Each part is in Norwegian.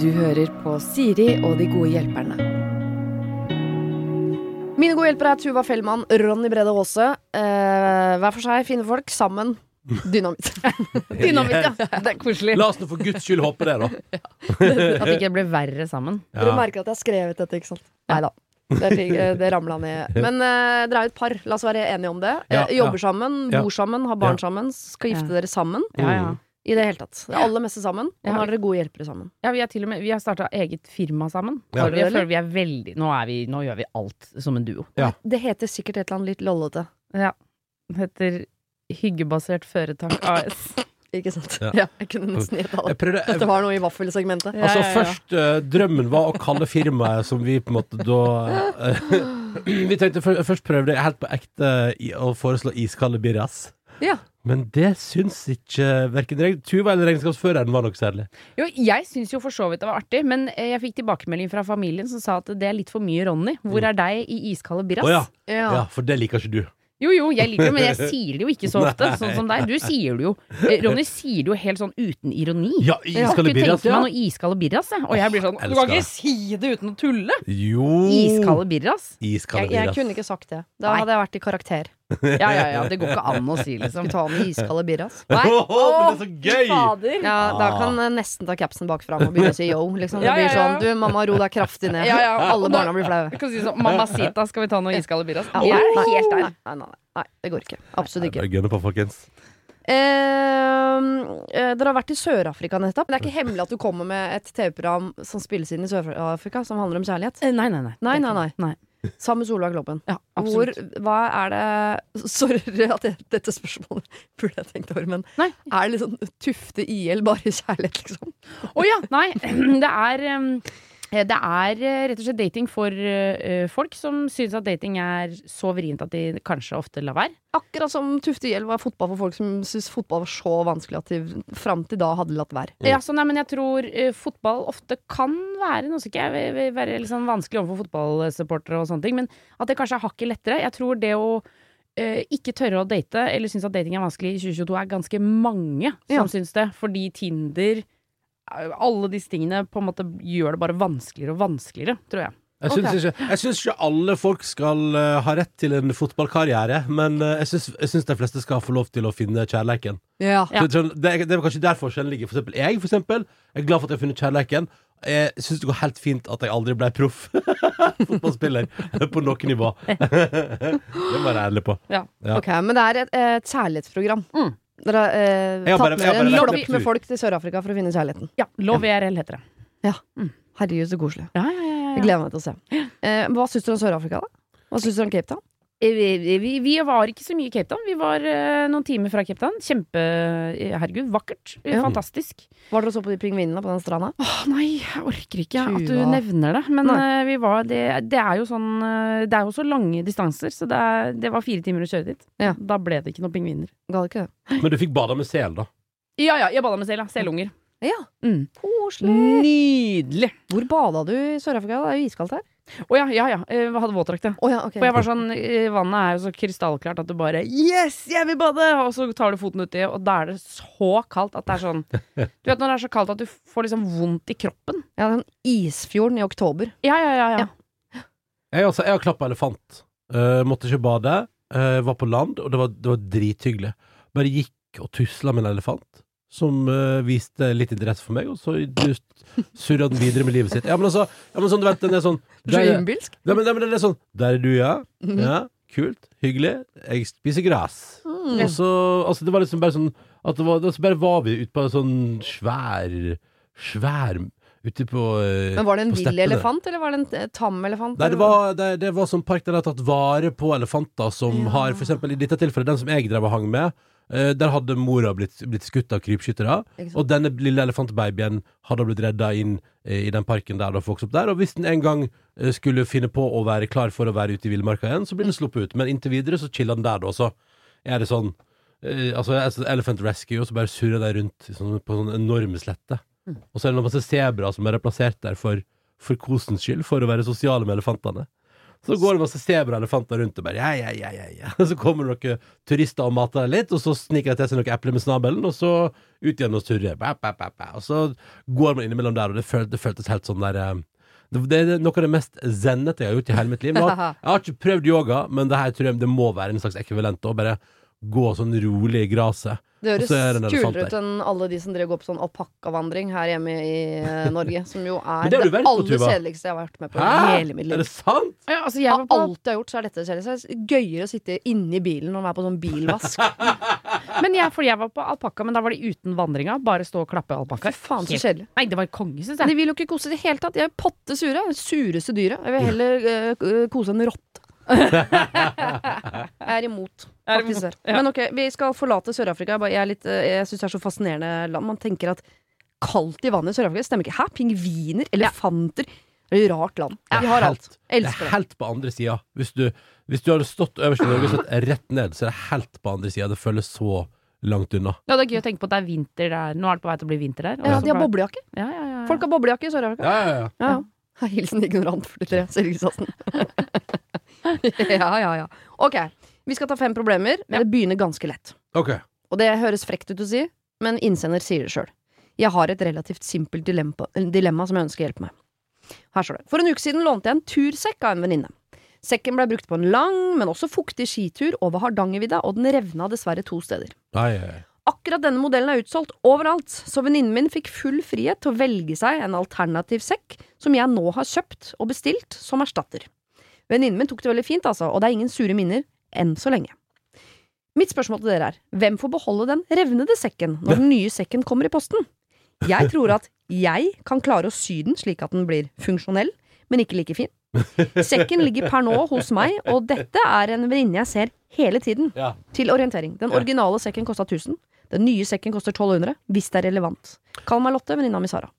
Du hører på Siri og de gode hjelperne. Mine gode hjelpere er Tuva Fellmann, Ronny Brede Aase. Eh, hver for seg, fine folk. Sammen. Dynamitt. Dynamitt, ja. Det er koselig. La oss nå for guds skyld håpe det, da. At det ikke blir verre sammen. Dere merker at jeg har skrevet dette, ikke sant? Nei da. Det, ting- eh, det ramla ned. Men eh, dere er jo et par. La oss være enige om det. Ja, Eh, jobber sammen, bor sammen, har barn sammen. Skal gifte dere sammen. Ja, ja. I det hele tatt. Det aller meste sammen. Og Ja. nå er dere gode hjelpere sammen. Ja, vi har til og med Vi har starta eget firma sammen. Ja. Vi, føler vi er veldig Nå, er vi, nå gjør vi alt som en duo. Ja. Det heter sikkert et eller annet litt lollete. Ja. Det heter Hyggebasert Føretak AS. Ikke sant? Ja. Jeg kunne nesten gjetta Jeg Prøvde, jeg, Dette var noe i vaffelsegmentet. Ja, Altså ja, ja. først uh, Drømmen var å kalle firmaet som vi på en måte da uh, Vi tenkte først prøvde det helt på ekte i, å foreslå iskalde birras. Ja. Men det syns ikke verken Tuva eller regnskapsføreren var noe særlig. Jo, jeg syns jo for så vidt det var artig, men eh, jeg fikk tilbakemelding fra familien som sa at det er litt for mye Ronny. Hvor er deg i iskalde birras? Oh, ja. Ja. ja, for det liker ikke du. Jo, jo, jeg liker det, men jeg sier det jo ikke så ofte, sånn som deg. Du sier det jo eh, Ronny sier det jo helt sånn uten ironi. Ja, Jeg har iskalde ikke birras. tenkt meg noe iskalde birras, jeg. Og jeg blir sånn Du kan ikke si det uten å tulle! Jo Iskalde birras? Iskalde Jeg, jeg kunne ikke sagt det. Da Nei. hadde jeg vært i karakter. Ja, ja, ja. Det går ikke an å si, liksom. Ta med iskalde birras. Nei. Åh, men det er så gøy! Fader. Ja, da kan jeg nesten ta capsen bak fram og begynne å si yo. Liksom. Det Ja, blir ja, sånn Du, mamma, ro deg kraftig ned. Ja, ja. Alle Og da- barna blir flaue. Du kan si sånn Mamacita, skal vi ta noe iskalde birras? Ja, Jeg er helt der. Nei, nei, nei, nei, det går ikke. Absolutt ikke. Bare gønne på, folkens. Eh, eh, dere har vært i Sør-Afrika nettopp. Det er ikke hemmelig at du kommer med et TV-program som spilles inn i Sør-Afrika, som handler om kjærlighet. Eh, Nei, nei, nei. Nei, nei, nei. Sammen med Solveig Kloppen. Ja, Hvor, hva er det Sorry at jeg, dette spørsmålet burde jeg tenkt over, men Nei. er det litt sånn tufte IL bare i kjærlighet, liksom? Å ja, nei. Det er um, det er eh, rett og slett dating for uh, folk som syns at dating er så vrient at de kanskje ofte lar være. Akkurat som Tufte Gjeld var fotball for folk som syntes fotball var så vanskelig at de fram til da hadde latt være. Ja, så nei, men jeg tror uh, fotball ofte kan være Nå skal ikke jeg vil, ve- være sånn vanskelig overfor fotballsupportere og sånne ting, men at det kanskje er hakket lettere. Jeg tror det å uh, ikke tørre å date, eller synes at dating er vanskelig i 2022, er ganske mange som Ja. syns det. Fordi Tinder eh, alle disse tingene på en måte gjør det bare vanskeligere og vanskeligere, tror jeg. Jeg syns, okay. ikke, jeg syns ikke alle folk skal eh, ha rett til en fotballkarriere, men eh, jeg syns, jeg syns de fleste skal få lov til å finne kjærleiken. Ja. Ja. Så, sånn, det, er- det er kanskje der forskjellen ligger. For eksempel, jeg for eksempel, er glad for at jeg har funnet kjærleiken. Jeg syns det går helt fint at jeg aldri ble proff fotballspiller på noe nivå. det må jeg være ærlig på. Ja. Ok, Men det er et, et kjærlighetsprogram. Mm. Dere har eh, tatt bare- med en bare flokk med folk til Sør-Afrika for å finne kjærligheten. Ja, Lov IRL heter det. Herregud, så koselig. Ja, ja, ja, Jeg gleder meg til å se. Eh, hva syns du om Sør-Afrika, da? Hva syns du om Cape Town? Eh, Vi, vi, var ikke så mye i Cape Town. Vi var uh, noen timer fra Cape Town. Kjempe eh, Herregud, vakkert. Ja. Fantastisk. Var dere og så på de pingvinene på den stranda? Åh, nei, jeg orker ikke at du nevner det. Men eh, vi var det, det er jo sånn Det er jo så lange distanser, så det, er, det var fire timer å kjøre dit. Ja. Da ble det ikke noen pingviner. Ga det ikke det? Men du fikk bada med sel, da. Ja ja, jeg bada med sel, ja. Selunger. Ja. Mm. Koselig. Nydelig! Hvor bada du i Sør-Afrika? Det er jo iskaldt her. Å ja, ja ja. Jeg hadde våtdrakt, ja. Oh, ja, okay. For jeg var sånn, eh, Vannet er jo så krystallklart at du bare Yes, jeg vil bade! Og så tar du foten uti, og da er det så kaldt at det er sånn Du vet når det er så kaldt at du får liksom vondt i kroppen? Ja, den isfjorden i oktober. Ja, ja, ja. ja. Ja. Jeg, altså, jeg har klappa elefant. Uh, måtte ikke bade. Uh, var på land, og det var, det var drithyggelig. Bare gikk og tusla med en elefant. Som uh, viste litt interesse for meg, og så surra den videre med livet sitt. Ja, men altså, ja, men sånn, du vet, den er sånn er der, ja, men, ja, men den er sånn Der er du, ja. Mhm. Ja, kult. Hyggelig. Jeg spiser gress. Mm. Og så Altså, det var liksom bare sånn at det var, det, så bare var vi ute på en sånn svær Svær Ute på eh, Men var det en vill elefant, eller var det en eh, tam elefant? Nei, det var, det, det var sånn park der de har tatt vare på elefanter som har, for eksempel i dette tilfellet, den som jeg drev og hang med, eh, der hadde mora blitt, blitt skutt av krypskyttere, og denne lille elefantbabyen hadde blitt redda inn eh, i den parken der og vokste opp der, og hvis den en gang eh, skulle finne på å være klar for å være ute i villmarka igjen, så blir den sluppet ut, men inntil videre så chiller den der da, så er det sånn eh, altså, Elephant Rescue, og så bare surrer de rundt sånn, på sånn enorme slette. Mm. Og så er det noen masse sebra som er plassert der for, for kosens skyld, for å være sosiale med elefantene. Så går det masse sebraelefanter rundt og bare ja, ja, ja, ja, ja. Så kommer det noen turister og mater deg litt, og så sniker de til seg noen epler med snabelen, og så ut igjen og surrer. Og så går man innimellom der, og det, føl det føltes helt sånn der eh, det, er noe av det mest zennete jeg har gjort i hele mitt liv. Har, jeg har ikke prøvd yoga, men det her tror jeg det må være en slags ekvivalent. Å bare gå sånn rolig i gresset. Det Og så det en høres kulere ut enn alle de som drev går på sånn alpakkavandring her hjemme i eh, Norge. Som jo er det det, aller kjedeligste jeg har vært med på Hæ? i hele mitt Er det sant? Ja, altså, jeg Av alt jeg har gjort, så er dette det kjedeligste. Er gøyere å sitte inni bilen når man er på sånn bilvask. men jeg, fordi jeg var på alpakka, men da var de uten vandringa. Bare stå og klappe alpakka. Faen, så kjedelig. Nei, det var konge, syns De jeg. vil jo ikke kose i det hele tatt. De er potte sure. Det sureste dyret. Jeg vil heller uh, kose en rotte. jeg er imot. Faktisk. Men ok, vi skal forlate Sør-Afrika. Jeg bare- Jeg, er litt, eh, jeg syns det er så fascinerende land. Man tenker at kaldt i vannet i Sør-Afrika stemmer ikke. Hæ? Pingviner? Elefanter? Det er jo rart land. De har alt. helt- Det er det. helt på andre sida. Hvis, du- hvis du hadde stått øverst i Norge og sett rett ned, så er det helt på andre sida. Det føles så langt unna. Ja, det er gøy å tenke på at det er vinter der. Nå er det på vei til å bli vinter der. Ja, de har boblejakke. Ja, ja, ja, ja. Folk har boblejakke i Sør-Afrika. Ja, ja, ja. Ja, ja. Hilsen ignorant 43, Selvingsåsen. ja, ja, ja. Ok, vi skal ta fem problemer, men det begynner ganske lett. Ok. Og det høres frekt ut å si, men innsender sier det sjøl. Jeg har et relativt simpelt dilemma, dilemma som jeg ønsker å hjelpe med. Her står det. For en uke siden lånte jeg en tursekk av en venninne. Sekken ble brukt på en lang, men også fuktig skitur over Hardangervidda, og den revna dessverre to steder. Nei, ai. Akkurat denne modellen er utsolgt overalt, så venninnen min fikk full frihet til å velge seg en alternativ sekk, som jeg nå har kjøpt og bestilt som erstatter. Venninnen min tok det veldig fint, altså, og det er ingen sure minner enn så lenge. Mitt spørsmål til dere er, hvem får beholde den revnede sekken når den nye sekken kommer i posten? Jeg tror at jeg kan klare å sy den slik at den blir funksjonell, men ikke like fin. Sekken ligger per nå hos meg, og dette er en venninne jeg ser hele tiden. Ja. Til orientering. Den originale sekken kosta 1000. Den nye sekken koster 1200, hvis det er relevant. Kall meg Lotte, venninna mi Sara.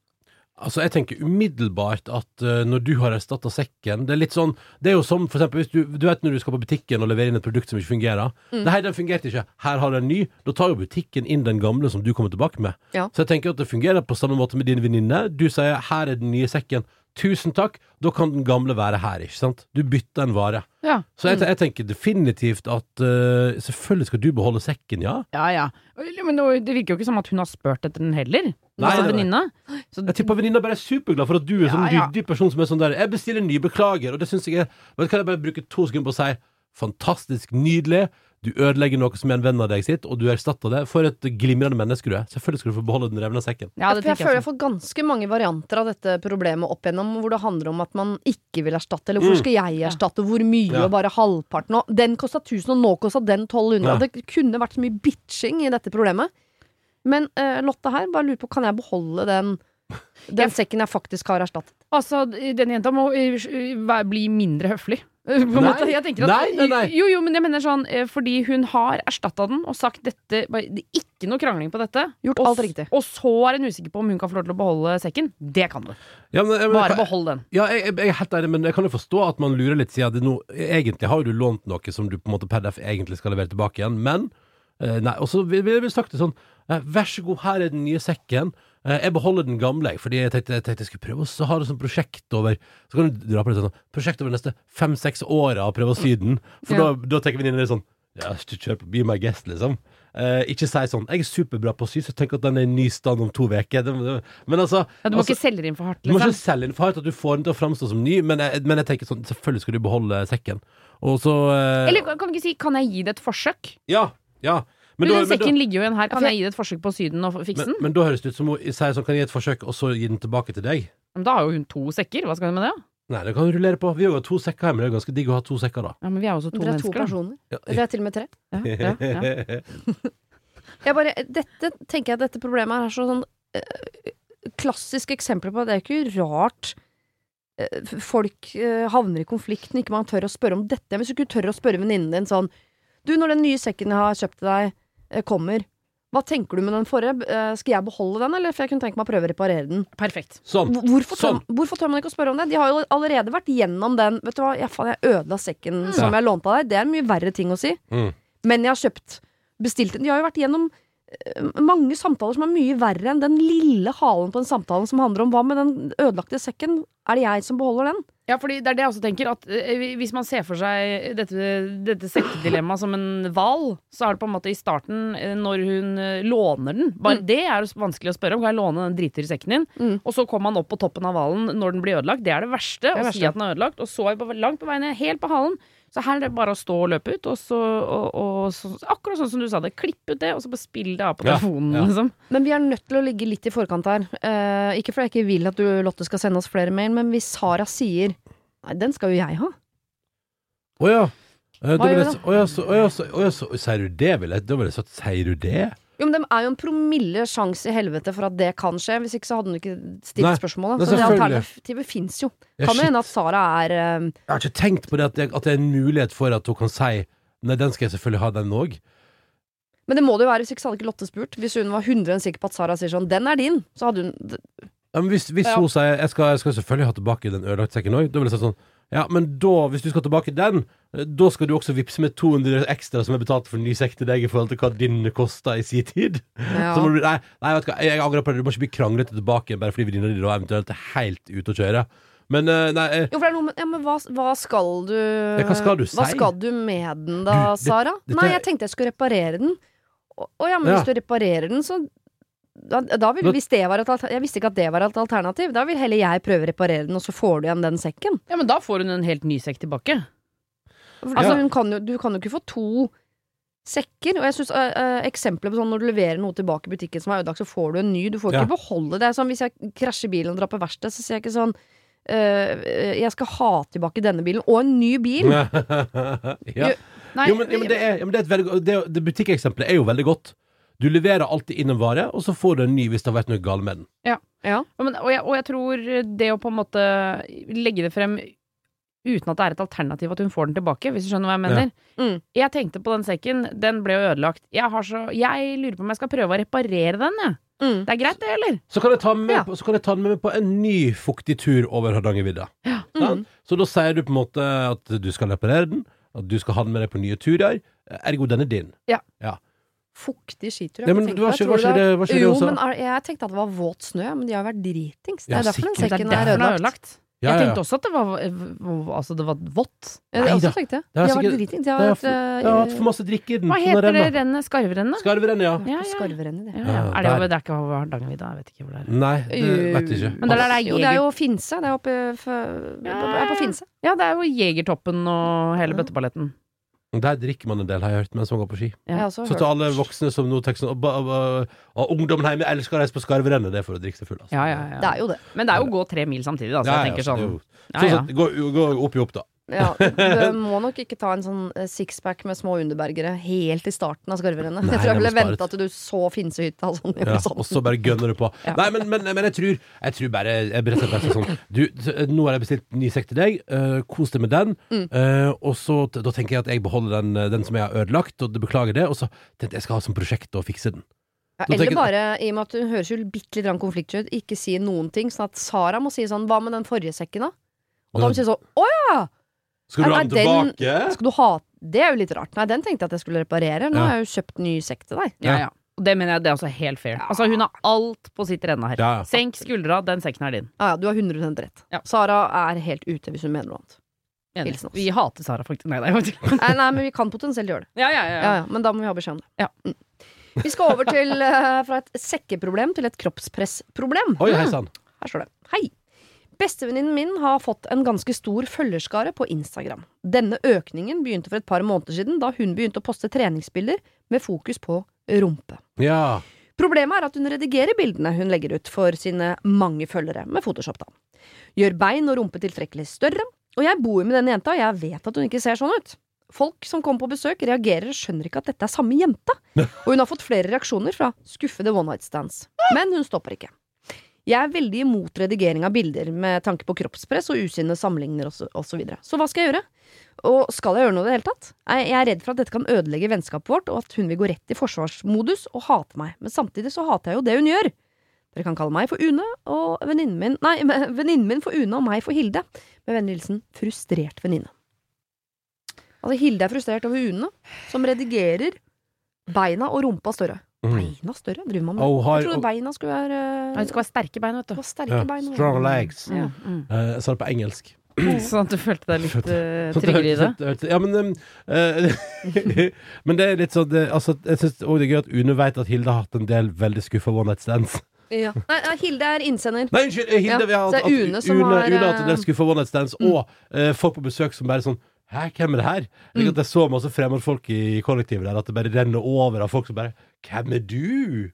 Altså, jeg tenker umiddelbart at uh, når du har erstatta sekken Det er litt sånn Det er jo som for eksempel hvis du, du vet når du skal på butikken og levere inn et produkt som ikke fungerer. Mm. Nei, den fungerte ikke. Her har du en ny. Da tar jo butikken inn den gamle som du kommer tilbake med. Ja. Så jeg tenker at det fungerer på samme måte med din venninne. Du sier 'her er den nye sekken'. Tusen takk. Da kan den gamle være her, ikke sant? Du bytter en vare. Ja. Så jeg, jeg tenker definitivt at uh, selvfølgelig skal du beholde sekken, ja. Ja, ja. Men det virker jo ikke som at hun har spurt etter den heller. Nei, venninna. Så- Jeg tipper venninna bare er superglad for at du er sånn Ja, ja. ryddig person som er sånn der 'Jeg bestiller en ny, beklager', og det syns jeg er Vet du hva, jeg bare bruker to sekunder på å si 'fantastisk nydelig'. Du ødelegger noe som er en venn av deg sitt, og du erstatter det. For et glimrende menneske du er. Selvfølgelig skal du få beholde den revna sekken. Ja, det For jeg føler jeg jeg har ganske mange varianter av dette problemet opp igjennom, hvor det handler om at man ikke vil erstatte, eller hvorfor hvor skal jeg erstatte, hvor mye, Ja. og bare halvparten, og den kosta 1000, og nå kosta den 1200. Ja. Det kunne vært så mye bitching i dette problemet. Men uh, Lotte her, bare lurer på, kan jeg beholde den, den sekken jeg faktisk har erstattet? Altså, den jenta må eh, bli mindre høflig. På Nei. måte. Jeg at, Nei, nei, nei. Jo, jo, men jeg mener sånn eh, fordi hun har erstatta den og sagt dette det er Ikke noe krangling på dette. Gjort Og, alt riktig. og så er hun usikker på om hun kan få lov til å beholde sekken. Det kan du. Ja, men, jeg- men, Bare behold den. Ja, jeg, jeg, jeg er helt ærlig, men jeg kan jo forstå at man lurer litt, siden det nå Egentlig har jo du lånt noe som du på en måte per def egentlig skal levere tilbake igjen, men eh, Nei, og så vil vil jeg sagt det sånn eh, Vær så god, her er den nye sekken. Eh, jeg beholder den gamle, fordi jeg tenkte jeg, tenkte jeg skulle prøve å ha det som prosjekt over Så kan du dra på det sånn prosjekt over de neste fem-seks åra og prøve å sy den. For Ja. da, da tenker venninnen litt sånn Ja, kjør på Be My Guest, liksom. Eh, ikke si sånn Jeg er superbra på å sy, så tenk at den er i ny stand om to uker. Men altså Ja, du må altså, ikke selge inn for hardt. Liksom. du må Liksom. ikke selge den for hardt at du får den til å framstå som ny, men jeg, men jeg tenker sånn, selvfølgelig skal du beholde sekken. Og så eh, Eller kan du ikke si 'kan jeg gi det et forsøk'? Ja, ja. Men Men den sekken ligger jo igjen her. Kan jeg gi det et forsøk på å sy den og fikse men, den? men da høres det ut som hun sier sånn, kan jeg gi et forsøk, og så gi den tilbake til deg? Men da har jo hun to sekker. Hva skal hun med det? Nei, det kan du rullere på. Vi har jo to sekker hjemme, det er ganske digg å ha to sekker, da. Ja, Men vi er jo også to Dere er to personer. Ja. Dere er til og med tre. Ja, ja, ja. Jeg bare, dette tenker jeg at dette problemet er sånn øh, klassisk eksempel på det er ikke rart øh, folk øh, havner i konflikt når ikke man tør å spørre om dette. Hvis du ikke tør å spørre venninnen din sånn Du, når den nye sekken jeg har kjøpt til deg, kommer, hva tenker du med den forrige? Eh, skal jeg beholde den, eller? For jeg kunne tenke meg å prøve å reparere den. Perfekt. Sånn. Hvorfor, Hvorfor tør, Sånn. hvorfor tør man ikke å spørre om det? De har jo allerede vært gjennom den. Vet du hva, jeg, faen, jeg ødela sekken som Ja. jeg lånte av deg. Det er en mye verre ting å si. Mm. Men jeg har kjøpt Bestilt den. De har jo vært gjennom mange samtaler som er mye verre enn den lille halen på den samtalen som handler om hva med den ødelagte sekken? Er det jeg som beholder den? Ja, fordi det er det jeg også tenker. At eh, hvis man ser for seg dette, dette sekkedilemmaet som en hval, så er det på en måte i starten, eh, når hun eh, låner den Bare Mm. det er vanskelig å spørre om. Kan jeg låne den driter i sekken din? Mm. Og så kommer man opp på toppen av hvalen når den blir ødelagt. Det er det verste. er Å si at den er ødelagt. Og så er vi langt på vei ned, helt på halen. Så her er det bare å stå og løpe ut, og så, og, og så Akkurat sånn som du sa det. Klipp ut det, og så bare spill det av på telefonen, ja. liksom. Men vi er nødt til å ligge litt i forkant her. Eh, ikke fordi jeg ikke vil at du, Lotte, skal sende oss flere mail, men hvis Sara sier Nei, den skal jo jeg ha. Å ja. Eh, Hva gjør gjør da? å ja, så, oh, ja, så, å ja, så, sier du det, vil jeg? Da ville jeg sagt sier du det? Jo, men Det er jo en promille sjanse i helvete for at det kan skje. Hvis ikke så hadde hun ikke stilt Nei, spørsmålet. Så det alternativet fins jo. Ja, Kan jo hende at Sara er eh, Jeg har ikke tenkt på det at, det at det er en mulighet for at hun kan si Nei, den skal jeg selvfølgelig ha, den òg. Men det må det jo være, hvis ikke så hadde ikke Lotte spurt. Hvis hun var 100 sikker på at Sara sier sånn 'den er din', så hadde hun Ja, men hvis, hvis Ja. hun sier jeg skal, jeg skal selvfølgelig ha tilbake den ødelagte sekken òg, da vil jeg si sånn Ja, men da, hvis du skal tilbake den, da skal du også vippse med 200 ekstra som er betalt for en ny sekk til deg i forhold til hva din kosta i sin tid. ja. Så må du, nei, nei, vet du hva, jeg angrer på det. Du må ikke bli kranglete tilbake bare fordi venninna di da eventuelt er helt ute å kjøre. Men eh, nei eh, Jo, for det er noe med ja, men hva, hva skal du hva skal du Hva skal du med den da, Du, det- Sara? dette Nei, jeg tenkte jeg skulle reparere den. Å ja, men Ja. hvis du reparerer den, så da, da vil, hvis det var et Jeg visste ikke at det var et alternativ. Da vil heller jeg prøve å reparere den, og så får du igjen den sekken. Ja, men da får hun en helt ny sekk tilbake. Altså, Ja. hun kan jo, du kan jo ikke få to sekker. Og jeg synes uh, Eksempler på sånn når du leverer noe tilbake i butikken som er ødelagt, så får du en ny. Du får Ja. ikke beholde det. Sånn, hvis jeg krasjer bilen og drar på verksted, så sier jeg ikke sånn Uh, Jeg skal ha tilbake denne bilen, og en ny bil. ja. Nei, Jo, men, jo, men det, er, ja, men det er et veldig det, det Butikkeksempelet er jo veldig godt. Du leverer alltid inn en vare, og så får du en ny hvis det har vært noe galt med den. Ja. Ja, men, og, jeg, og jeg tror det å på en måte legge det frem uten at det er et alternativ at hun får den tilbake, hvis du skjønner hva jeg mener. Mm. Jeg tenkte på den sekken, den ble jo ødelagt. Jeg, har så, jeg lurer på om jeg skal prøve å reparere den, jeg. Mm. Det er greit, det, eller? Så kan jeg ta den med, Ja. på, så kan ta med på en ny fuktig tur over Hardangervidda. Ja. Mm. Så da sier du på en måte at du skal reparere den, at du skal ha den med deg på nye turer. Ergo, den er din. Fuktig skitur. Ja, men hva skjer, hva skjer, det, var ikke det Jo, også? men jeg tenkte at det var våt snø, men de har vært dritings. Det Ja, er derfor den sikkert. Det sekken er er ødelagt. Ja, jeg tenkte også at det var, altså, det var vått. Ja, det Nei også tenkte. Det har De har vært sikkert- dritings. De har Jeg har, vært jeg har hatt for masse drikke i den. Hva Sånn er heter det rennet? Skarvrennet? Skarverennet, ja. Ja, ja. Skarverennet, det. Ja, ja. Ja, Er det, det er ikke over Hardangervidda? Jeg vet ikke hvor det er. Nei, det vet jeg ikke. Men der er der det Jo, det er jo Finse. Det er oppe Ja. på Finse. Ja, det er jo Jegertoppen og hele Ja. bøtteballetten. Der drikker man en del, har jeg hørt, mens man går på ski. Ja. Jeg har også Så hørt. til alle voksne som nå tenker sånn og, ba- og, og ungdommen hjemme elsker å reise på skarverennet, det er for å drikke seg full. Altså. Ja, ja, ja. Det er jo det. Men det er jo å gå tre mil samtidig, da, så Ja, jeg tenker sånn er ja, Sånn ja. gå, gå opp i opp, da. Ja, du må nok ikke ta en sånn eh, sixpack med små underbergere helt i starten av skarverennet. Jeg tror jeg ville vente til du så Finsehytta og sånn. Ja, sånn. og så bare gønner du på. Ja. Nei, men, men, men jeg, tror, jeg tror bare Jeg bare bare sånn Du, nå har jeg bestilt ny sekk til deg. Uh, kos deg med den. Mm. Uh, og så Da tenker jeg at jeg beholder den, den som jeg har ødelagt, og det beklager det. Og så tenkte jeg jeg skal ha som prosjekt å fikse den. Ja, eller tenker- bare, i og med at hun høres jo bitte litt konfliktsky ut, ikke si noen ting. Sånn at Sara må si sånn Hva med den forrige sekken, da? Og da må hun si sånn Å ja! Skal du ha den tilbake? Skal du ha Det er jo litt rart. Nei, den tenkte jeg at jeg skulle reparere. Nå Ja. har jeg jo kjøpt ny sekk til deg. Ja, ja. Og det mener jeg det er også helt fair. Altså, hun har alt på sitt renne her. Ja, ja. Senk skuldra, den sekken er din. Ja, ja, du har 100 rett. Ja. Sara er helt ute hvis hun mener noe annet. Hilsen oss. Vi hater Sara, faktisk. Nei, nei. Nei, nei, men vi kan potensielt gjøre det. Ja, ja, ja. Ja, ja, men da må vi ha beskjed om det. Ja. Mm. Vi skal over til uh, fra et sekkeproblem til et kroppspressproblem. Oi, hei sann. Her står det. Hei. Bestevenninnen min har fått en ganske stor følgerskare på Instagram. Denne økningen begynte for et par måneder siden, da hun begynte å poste treningsbilder med fokus på rumpe. Ja. Problemet er at hun redigerer bildene hun legger ut for sine mange følgere, med Photoshop, da. Gjør bein og rumpe tiltrekkelig større, og jeg bor jo med denne jenta, og jeg vet at hun ikke ser sånn ut. Folk som kommer på besøk, reagerer og skjønner ikke at dette er samme jenta. og hun har fått flere reaksjoner fra skuffede one night stands. Men hun stopper ikke. Jeg er veldig imot redigering av bilder med tanke på kroppspress og usinne sammenligner osv. Så, så, videre. så hva skal jeg gjøre? Og skal jeg gjøre noe i det hele tatt? Jeg er redd for at dette kan ødelegge vennskapet vårt, og at hun vil gå rett i forsvarsmodus og hate meg. Men samtidig så hater jeg jo det hun gjør. Dere kan kalle meg for Une, og venninnen min Nei, venninnen min for Une og meg for Hilde. Med vennlig hilsen frustrert venninne. Altså, Hilde er frustrert over Une, som redigerer beina og rumpa større. Beina større, driver man med. oh, har, Jeg trodde beina skulle være uh, Det skal være sterke bein, vet du. sterke ja, bein. strong legs. Ja. Mm. Uh, Jeg sa det på engelsk. Sånn at du følte deg litt Sånn tryggere i det. Ja, men um, eh, Men det er litt sånn det, altså, Jeg syns òg det er gøy at Une vet at Hilde har hatt en del veldig skuffa one night stands. Ja. Nei, Hilde er innsender. Nei, unnskyld! Hilde, Ja, ja, så det er at, at Une som Une, har, Une har hatt en del skuffa one night stands, og eh, folk på besøk som bare sånn Hæ, hvem er det her? At Det er så masse fremmedfolk i kollektivet der at det bare renner over av folk som bare Hvem er du?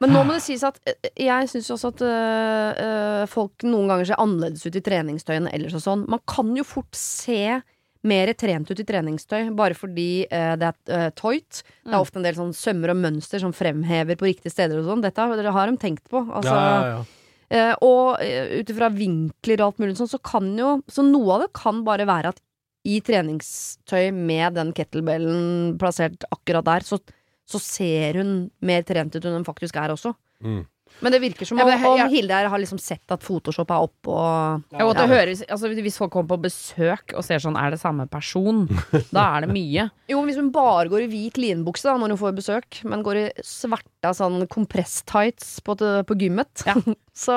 Men nå må det sies at eh, jeg syns også at øh, folk noen ganger ser annerledes ut i treningstøy enn ellers og sånn. Man kan jo fort se mer trent ut i treningstøy bare fordi øh, det er øh, tøyt. Det er Mm. ofte en del sånn sømmer og mønster som fremhever på riktige steder og sånn. Dette har, det har de tenkt på. Altså, ja, ja, ja. Uh, og uh, ut ifra vinkler og alt mulig sånn, så kan jo Så noe av det kan bare være at i treningstøy med den kettlebellen plassert akkurat der, så, så ser hun mer trent ut enn hun faktisk er også. Mm. Men det virker som om, ja, om. Hilde her har liksom sett at Photoshop er oppe og Ja, og det høres, altså, hvis folk kommer på besøk og ser sånn, er det samme person? Da er det mye. Jo, men hvis hun bare går i hvit linbukse da når hun får besøk, men går i svarta sånn kompress-tights på, på gymmet, Ja. så,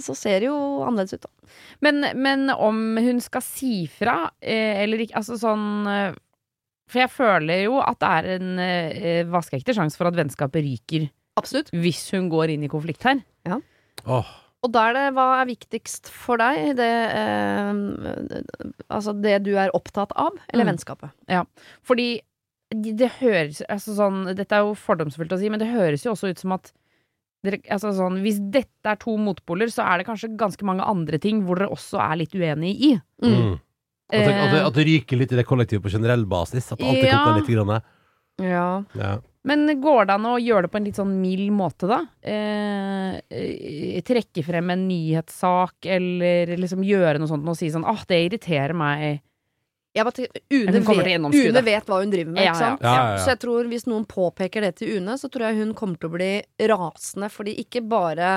så ser det jo annerledes ut, da. Men, men om hun skal si fra, eh, eller ikke Altså sånn eh, For jeg føler jo at det er en eh, vaskeekte sjanse for at vennskapet ryker Absolutt. hvis hun går inn i konflikt her. Åh, Og da er det hva er viktigst for deg? Det, eh, altså det du er opptatt av, eller Mm. vennskapet? Fordi det, det høres altså sånn, Dette er jo fordomsfullt å si, men det høres jo også ut som at altså sånn, Hvis dette er to motpoler, så er det kanskje ganske mange andre ting hvor dere også er litt uenige i. mm. At, det, at, det, Eh, at det ryker litt i det kollektivet på generell basis. At alt er Ja. koka litt. Grann. Ja. Ja. Men går det an å gjøre det på en litt sånn mild måte, da? Eh, eh, trekke frem en nyhetssak, eller liksom gjøre noe sånt og si sånn åh, det irriterer meg. Jeg bare tenker, Une, vet, Une vet hva hun driver med, Ja, ikke sant? ja. Ja. Så jeg tror hvis noen påpeker det til Une, så tror jeg hun kommer til å bli rasende. Fordi ikke bare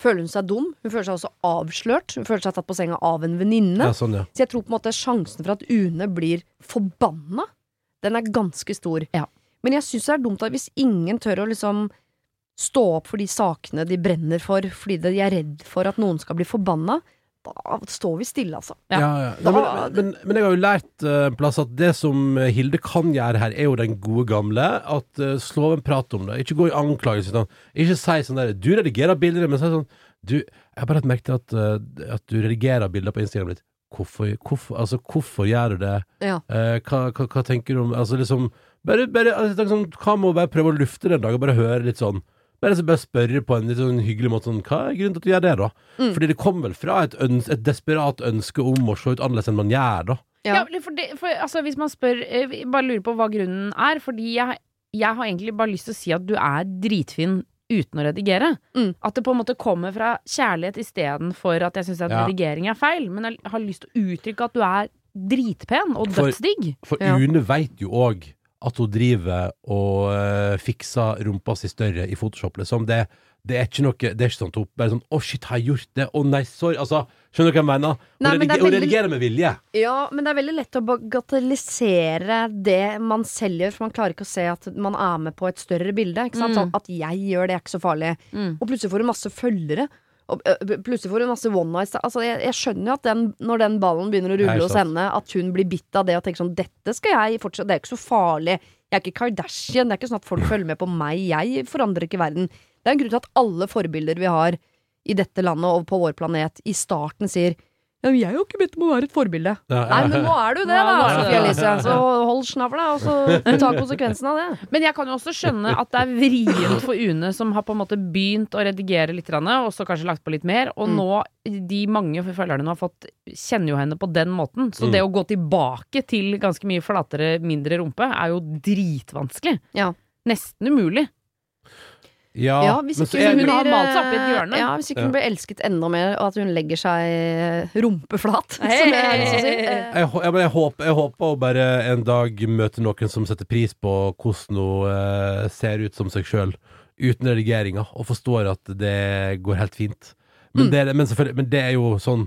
føler hun seg dum, hun føler seg også avslørt. Hun føler seg tatt på senga av en venninne. ja, sånn, ja. Så jeg tror på en måte sjansen for at Une blir forbanna, den er ganske stor. Ja. Men jeg syns det er dumt at hvis ingen tør å liksom stå opp for de sakene de brenner for, fordi de er redd for at noen skal bli forbanna, da står vi stille, altså. Ja. Ja, ja. Nei, men, men, men jeg har jo lært en en plass at det som Hilde kan gjøre her, er jo den gode gamle. At uh, slå av en prat om det. Ikke gå i anklagelse. Sånn. Ikke si sånn der Du redigerer bilder, men si sånn Du, jeg har bare lagt merke til at, uh, at du redigerer bilder på Instagram ditt. Hvorfor, hvorfor, altså, hvorfor gjør du det? Ja. Uh, hva, hva, hva tenker du om Altså liksom Bare, bare altså, sånn, Hva med å bare prøve å lufte det en dag, og bare høre litt sånn bare, så bare spørre på en litt sånn hyggelig måte sånn, Hva er grunnen til at du gjør det, da? Mm. Fordi det kommer vel fra et, øns et desperat ønske om å se ut annerledes enn man gjør, da. Ja. Ja, for det, for, altså, hvis man spør eh, Bare lurer på hva grunnen er. Fordi jeg, jeg har egentlig bare lyst til å si at du er dritfin uten å redigere. Mm. At det på en måte kommer fra kjærlighet istedenfor at jeg syns at Ja. redigering er feil. Men jeg har lyst til å uttrykke at du er dritpen og For- For Ja. Une veit jo òg at hun driver og uh, fikser rumpa si større i Photoshop, liksom. Det, det er ikke noe Det er ikke sånn at hun bare sånn 'Å, shit, har jeg gjort det?' 'Å, nei, sorry.' Altså, skjønner du hva jeg mener? Hun, Nei, men rediger, veldig, hun redigerer med vilje. Ja, men det er veldig lett å bagatellisere det man selv gjør, for man klarer ikke å se at man er med på et større bilde. Ikke sant? Mm. Sånn at jeg gjør det, er ikke så farlig. Mm. Og plutselig får hun masse følgere. Og plutselig får hun masse one nights. Altså, jeg, jeg skjønner jo at den, når den ballen begynner å rulle hos henne, at hun blir bitt av det og tenker sånn Dette skal jeg fortsette Det er ikke så farlig. Jeg er ikke Kardashian. Det er ikke sånn at folk følger med på meg. Jeg forandrer ikke verden. Det er en grunn til at alle forbilder vi har i dette landet og på vår planet, i starten sier ja, men jeg har ikke bedt om å være et forbilde. Ja, Nei, men nå er du det, da, Sofie. Elise. Så hold snavla, og så ta konsekvensen av det. Men jeg kan jo også skjønne at det er vrient for Une, som har på en måte begynt å redigere litt, og så kanskje lagt på litt mer, og Mm. nå, de mange følgerne hun har fått, kjenner jo henne på den måten. Så Mm. det å gå tilbake til ganske mye flatere, mindre rumpe, er jo dritvanskelig. Ja. Nesten umulig. Ja, Ja, hvis ikke hun blir, har blir, malt seg opp i et eh, hjørne. Ja, hvis ikke hun blir elsket enda mer, og at hun legger seg rumpeflat, som jeg å si. Eh, jeg, håper, jeg håper bare en dag møte noen som setter pris på hvordan hun eh, ser ut som seg sjøl, uten redigeringa, og forstår at det går helt fint. Men, Mm. det, men, men det er jo sånn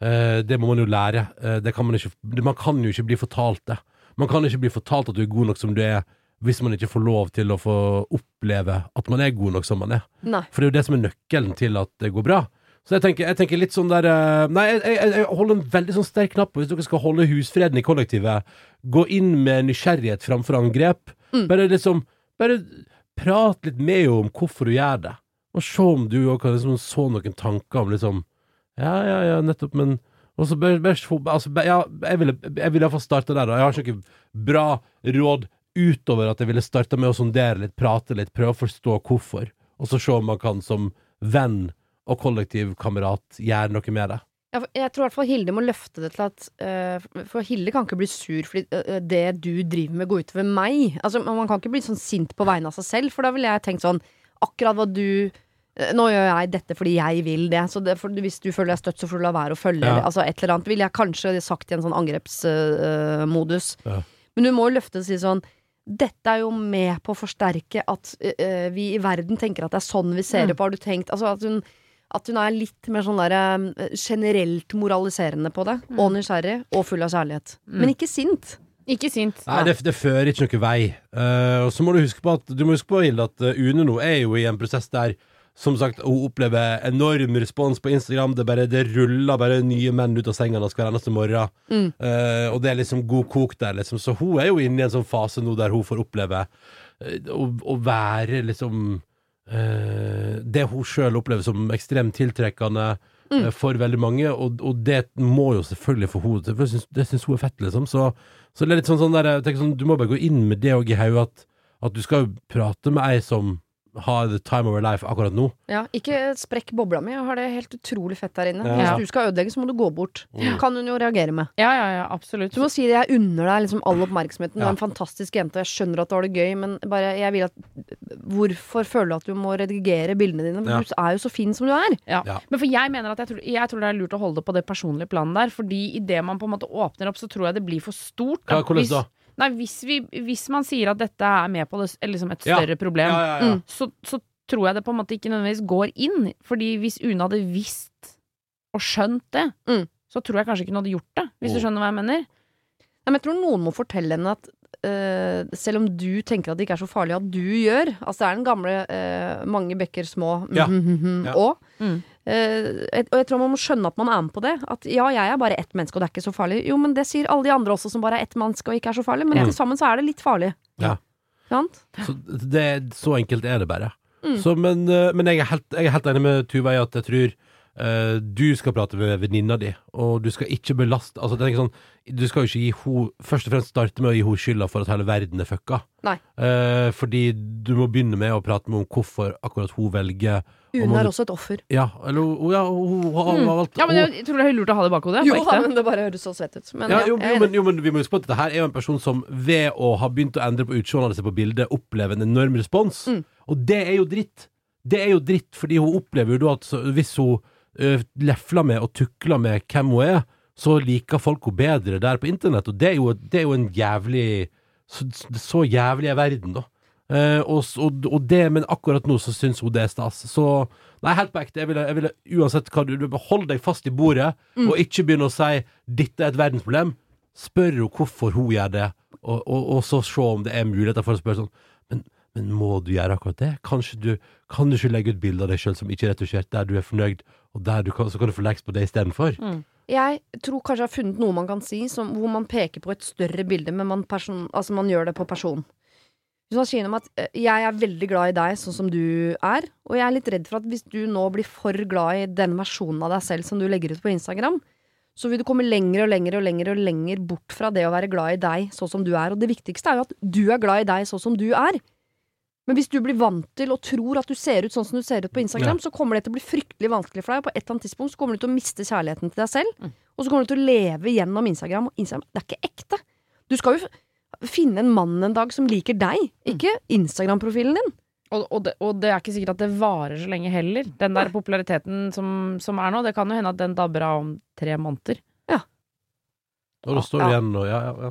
eh, Det må man jo lære. Eh, det kan man, ikke, man kan jo ikke bli fortalt det. Man kan ikke bli fortalt at du er god nok som du er, hvis man ikke får lov til å få oppleve at man er god nok som man er. Nei. For det er jo det som er nøkkelen til at det går bra. Så jeg tenker, jeg tenker litt sånn der eh, Nei, jeg, jeg, jeg holder en veldig sånn sterk knapp på hvis dere skal holde husfreden i kollektivet. Gå inn med nysgjerrighet framfor angrep. Mm. Bare liksom Bare prat litt med henne om hvorfor du gjør det. Og se om du òg kan liksom så noen tanker om liksom Ja, ja, ja, nettopp, men og så bare, bare, altså, ja, jeg ville, jeg ville iallfall starte der, da. Jeg har ikke noe bra råd utover at jeg ville starta med å sondere litt, prate litt, prøve å forstå hvorfor, og så se om man kan som venn og kollektivkamerat gjøre noe med det. Jeg tror i hvert fall Hilde må løfte det til at uh, For Hilde kan ikke bli sur fordi uh, det du driver med, går utover meg. Altså, Man kan ikke bli sånn sint på vegne av seg selv, for da ville jeg tenkt sånn Akkurat hva du uh, nå gjør jeg dette fordi jeg vil det, så det, for hvis du føler deg støtt, så får du la være å følge. Ja. det. Altså Et eller annet ville jeg kanskje sagt i en sånn angrepsmodus. Ja. Men du må løfte og si sånn dette er jo med på å forsterke at uh, vi i verden tenker at det er sånn vi ser Mm. det på. Har du tenkt altså at hun, at hun er litt mer sånn der, eh, generelt moraliserende på det, Mm. og nysgjerrig, og full av kjærlighet. Men ikke sint. Ikke sint. Nei, det, det fører ikke noen vei. Uh, og så må du huske på at Du må huske på, Hilde, at Une nå er jo i en prosess der som sagt, hun opplever enorm respons på Instagram. Det, bare, det ruller bare nye menn ut av senga hennes hver eneste morgen. Mm. Uh, og det er liksom god kok der, liksom. Så hun er jo inne i en sånn fase nå der hun får oppleve eh, å, å være liksom uh, Det hun sjøl opplever som ekstremt tiltrekkende Mm. for veldig mange, og, og det må jo selvfølgelig få til for jeg Det syns hun er fett, liksom. Så, så det er litt sånn, sånn der, jeg sånn, Du må bare gå inn med det òg i hodet, at, at du skal prate med ei som har the time of our life akkurat nå. Ja, ikke sprekk bobla mi. Jeg har det helt utrolig fett der inne. Ja. Hvis du skal ødelegge, så må du gå bort. Kan hun jo reagere med. Ja, ja, ja, absolutt. Du må si det. Jeg unner deg liksom all oppmerksomheten. Du Ja. er en fantastisk jente, og jeg skjønner at du har det gøy, men bare jeg vil at Hvorfor føler du at du må redigere bildene dine? Ja. Du er jo så fin som du er. Ja. Ja. Men for jeg mener at jeg tror, jeg tror det er lurt å holde det på det personlige planet der. Fordi idet man på en måte åpner opp, så tror jeg det blir for stort. Hva, hvordan Hvis- da? Nei, hvis, vi, hvis man sier at dette er med på det, liksom et Ja. større problem, Ja, ja, ja. Mm. så, så tror jeg det på en måte ikke nødvendigvis går inn. Fordi hvis Une hadde visst og skjønt det, Mm. så tror jeg kanskje ikke hun hadde gjort det. Hvis du Mm. skjønner hva jeg mener. Nei, men jeg tror noen må fortelle henne at Uh, selv om du tenker at det ikke er så farlig at du gjør Altså det er den gamle uh, 'mange bekker små' Ja. mhm, Ja. og Mm. ja. et- og jeg tror man må skjønne at man er med på det. At ja, jeg er bare ett menneske, og det er ikke så farlig. Jo, men det sier alle de andre også, som bare er ett menneske og ikke er så farlig. Men mm. til sammen så er det litt farlig. Ja. Sant? Så, det, så enkelt er det bare. Mm. Så, men eh, men jeg, er helt, jeg er helt enig med Tuva i at jeg tror eh, du skal prate med venninna di, og du skal ikke belaste altså, sånn, Du skal jo ikke gi ho, først og fremst starte med å gi henne skylda for at hele verden er fucka. Nei. Eh, fordi du må begynne med å prate med om hvorfor akkurat hun velger Une er også et offer. Ja, eller hun- ja, hun hun har Mm. valgt Ja, men jeg tror det er lurt å ha det i bakhodet. Jo, ja, men det bare høres så svett ut. Men ja, jo, jo, men, jo, men vi må huske på at dette her er jo en person som ved å ha begynt å endre på utseendet sitt på bildet, opplever en enorm respons. Mm. Og det er jo dritt. Det er jo dritt, fordi hun opplever jo da at hvis hun lefler med og tukler med hvem hun er, så liker folk henne bedre der på internett, og det er jo, det er jo en jævlig så, så jævlig er verden, da. Eh, og, og, og det, men akkurat nå så syns hun det er stas. Så nei, helt på ekte. Jeg ville, jeg ville uansett hva du, du Hold deg fast i bordet, Mm. og ikke begynne å si 'dette er et verdensproblem'. Spør henne hvorfor hun gjør det, og, og, så se om det er muligheter for å spørre sånn Men, men må du gjøre akkurat det? Kanskje du, kan du ikke legge ut bilde av deg sjøl som ikke er retusjert, der du er fornøyd, og der kan, så kan du få leks på det istedenfor? Mm. Jeg tror kanskje jeg har funnet noe man kan si som, hvor man peker på et større bilde, men man, person, altså man gjør det på person. Hvis man sier om at eh, 'jeg er veldig glad i deg sånn som du er', og jeg er litt redd for at hvis du nå blir for glad i den versjonen av deg selv som du legger ut på Instagram, så vil du komme lenger og lenger og lenger og lenger bort fra det å være glad i deg sånn som du er. Og det viktigste er jo at du er glad i deg sånn som du er. Men hvis du blir vant til og tror at du ser ut sånn som du ser ut på Instagram, så kommer det til å bli fryktelig vanskelig for deg, og på et eller annet tidspunkt så kommer du til å miste kjærligheten til deg selv. Mm. Og så kommer du til å leve gjennom Instagram, og Instagram det er ikke ekte. Du skal jo finne en mann en dag som liker deg, ikke Instagram-profilen din. Og, og, det, og det er ikke sikkert at det varer så lenge heller. Den der populariteten som, som er nå, det kan jo hende at den dabber av om tre måneder. Ja. Og da står du Ja. igjen og ja, ja, ja.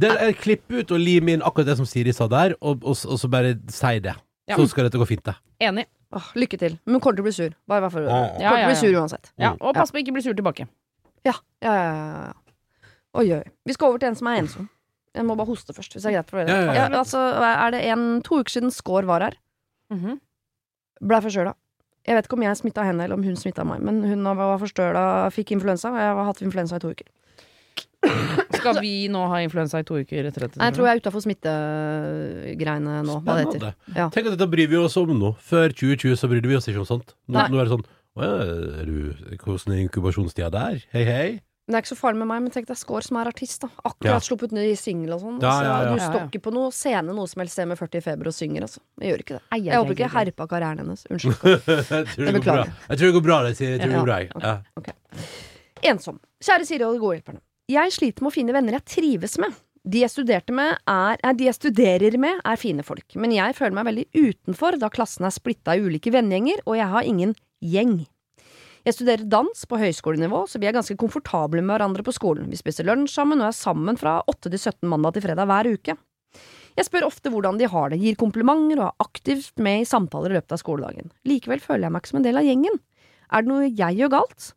Det er Klipp ut og lim inn akkurat det som Siri sa der, og, og, og så bare si det. Ja. Så skal dette gå fint, det. Enig. Åh, lykke til. Men hun kommer til å bli sur. Bare vær for Ja, ja. Kommer Ja, til å bli sur uansett. ja, Mm. og pass på å ikke bli sur tilbake. Ja, ja, ja, ja, ja. Oi, oi. Vi skal over til en som er ensom. Jeg må bare hoste først, hvis det er greit for dere. Ja, ja, ja. altså, er det en, to uker siden Skår var her. Mhm. Blei forkjøla. Jeg vet ikke om jeg smitta henne, eller om hun smitta meg, men hun var forstøla, fikk influensa, og jeg har hatt influensa i to uker. Skal vi nå ha influensa i to uker etter dette? Nei, Jeg tror jeg er utafor smittegreiene nå, hva det heter. Spennende. Ja. Tenk at dette bryr vi oss om nå. Før 2020 så brydde vi oss ikke om sånt. Nå, nå er det sånn Å ja, er du, hvordan er inkubasjonstida der? Hei, hei. Det er ikke så farlig med meg, men tenk deg Skår som er artist, da. Ja. Akkurat sluppet ny singel og sånn. Ja, altså, ja, ja. Du Ja, står ikke på noe scene noe som helst sted med 40 i feber og synger, altså. Jeg gjør ikke det. Jeg håper ikke jeg herpa karrieren hennes. Unnskyld. jeg, tror det Jeg beklager. jeg tror det går bra, jeg. tror det går bra. jeg. ok. Ja. Ensom. Kjære Siri og de gode hjelperne. Jeg sliter med å finne venner jeg trives med. De jeg, med er, eh, de jeg studerer med, er fine folk, men jeg føler meg veldig utenfor da klassen er splitta i ulike vennegjenger, og jeg har ingen gjeng. Jeg studerer dans på høyskolenivå, så vi er ganske komfortable med hverandre på skolen. Vi spiser lunsj sammen og er sammen fra 8 til 17 mandag til fredag hver uke. Jeg spør ofte hvordan de har det, gir komplimenter og er aktivt med i samtaler i løpet av skoledagen. Likevel føler jeg meg ikke som en del av gjengen. Er det noe jeg gjør galt?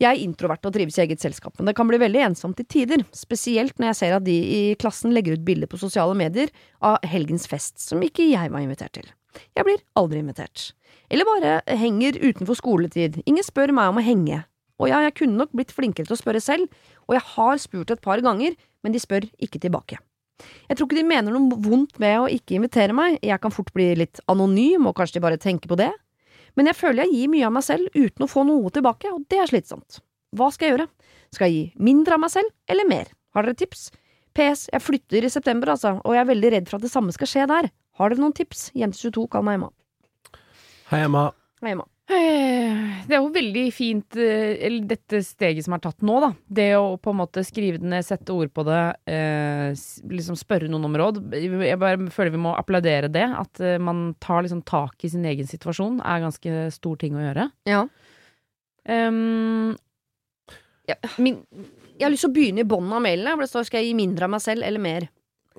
Jeg er introvert og trives i eget selskap, men det kan bli veldig ensomt til tider, spesielt når jeg ser at de i klassen legger ut bilder på sosiale medier av helgens fest som ikke jeg var invitert til. Jeg blir aldri invitert. Eller bare henger utenfor skoletid. Ingen spør meg om å henge. Og ja, jeg kunne nok blitt flinkere til å spørre selv, og jeg har spurt et par ganger, men de spør ikke tilbake. Jeg tror ikke de mener noe vondt med å ikke invitere meg, jeg kan fort bli litt anonym, og kanskje de bare tenker på det. Men jeg føler jeg gir mye av meg selv uten å få noe tilbake, og det er slitsomt. Hva skal jeg gjøre? Skal jeg gi mindre av meg selv, eller mer? Har dere tips? PS, jeg flytter i september, altså, og jeg er veldig redd for at det samme skal skje der. Har dere noen tips? Jente22, kall meg Emma. Hei, Emma. Hei, Emma. Eh, Det er jo veldig fint, eh, eller dette steget som er tatt nå, da. Det å på en måte skrive det ned, sette ord på det, eh, liksom spørre noen om råd. Jeg bare føler vi må applaudere det. At man tar liksom tak i sin egen situasjon, er ganske stor ting å gjøre. Ja. Um, Ja. min, Jeg har lyst til å begynne i bånn av mailen, for det står skal jeg gi mindre av meg selv, eller mer.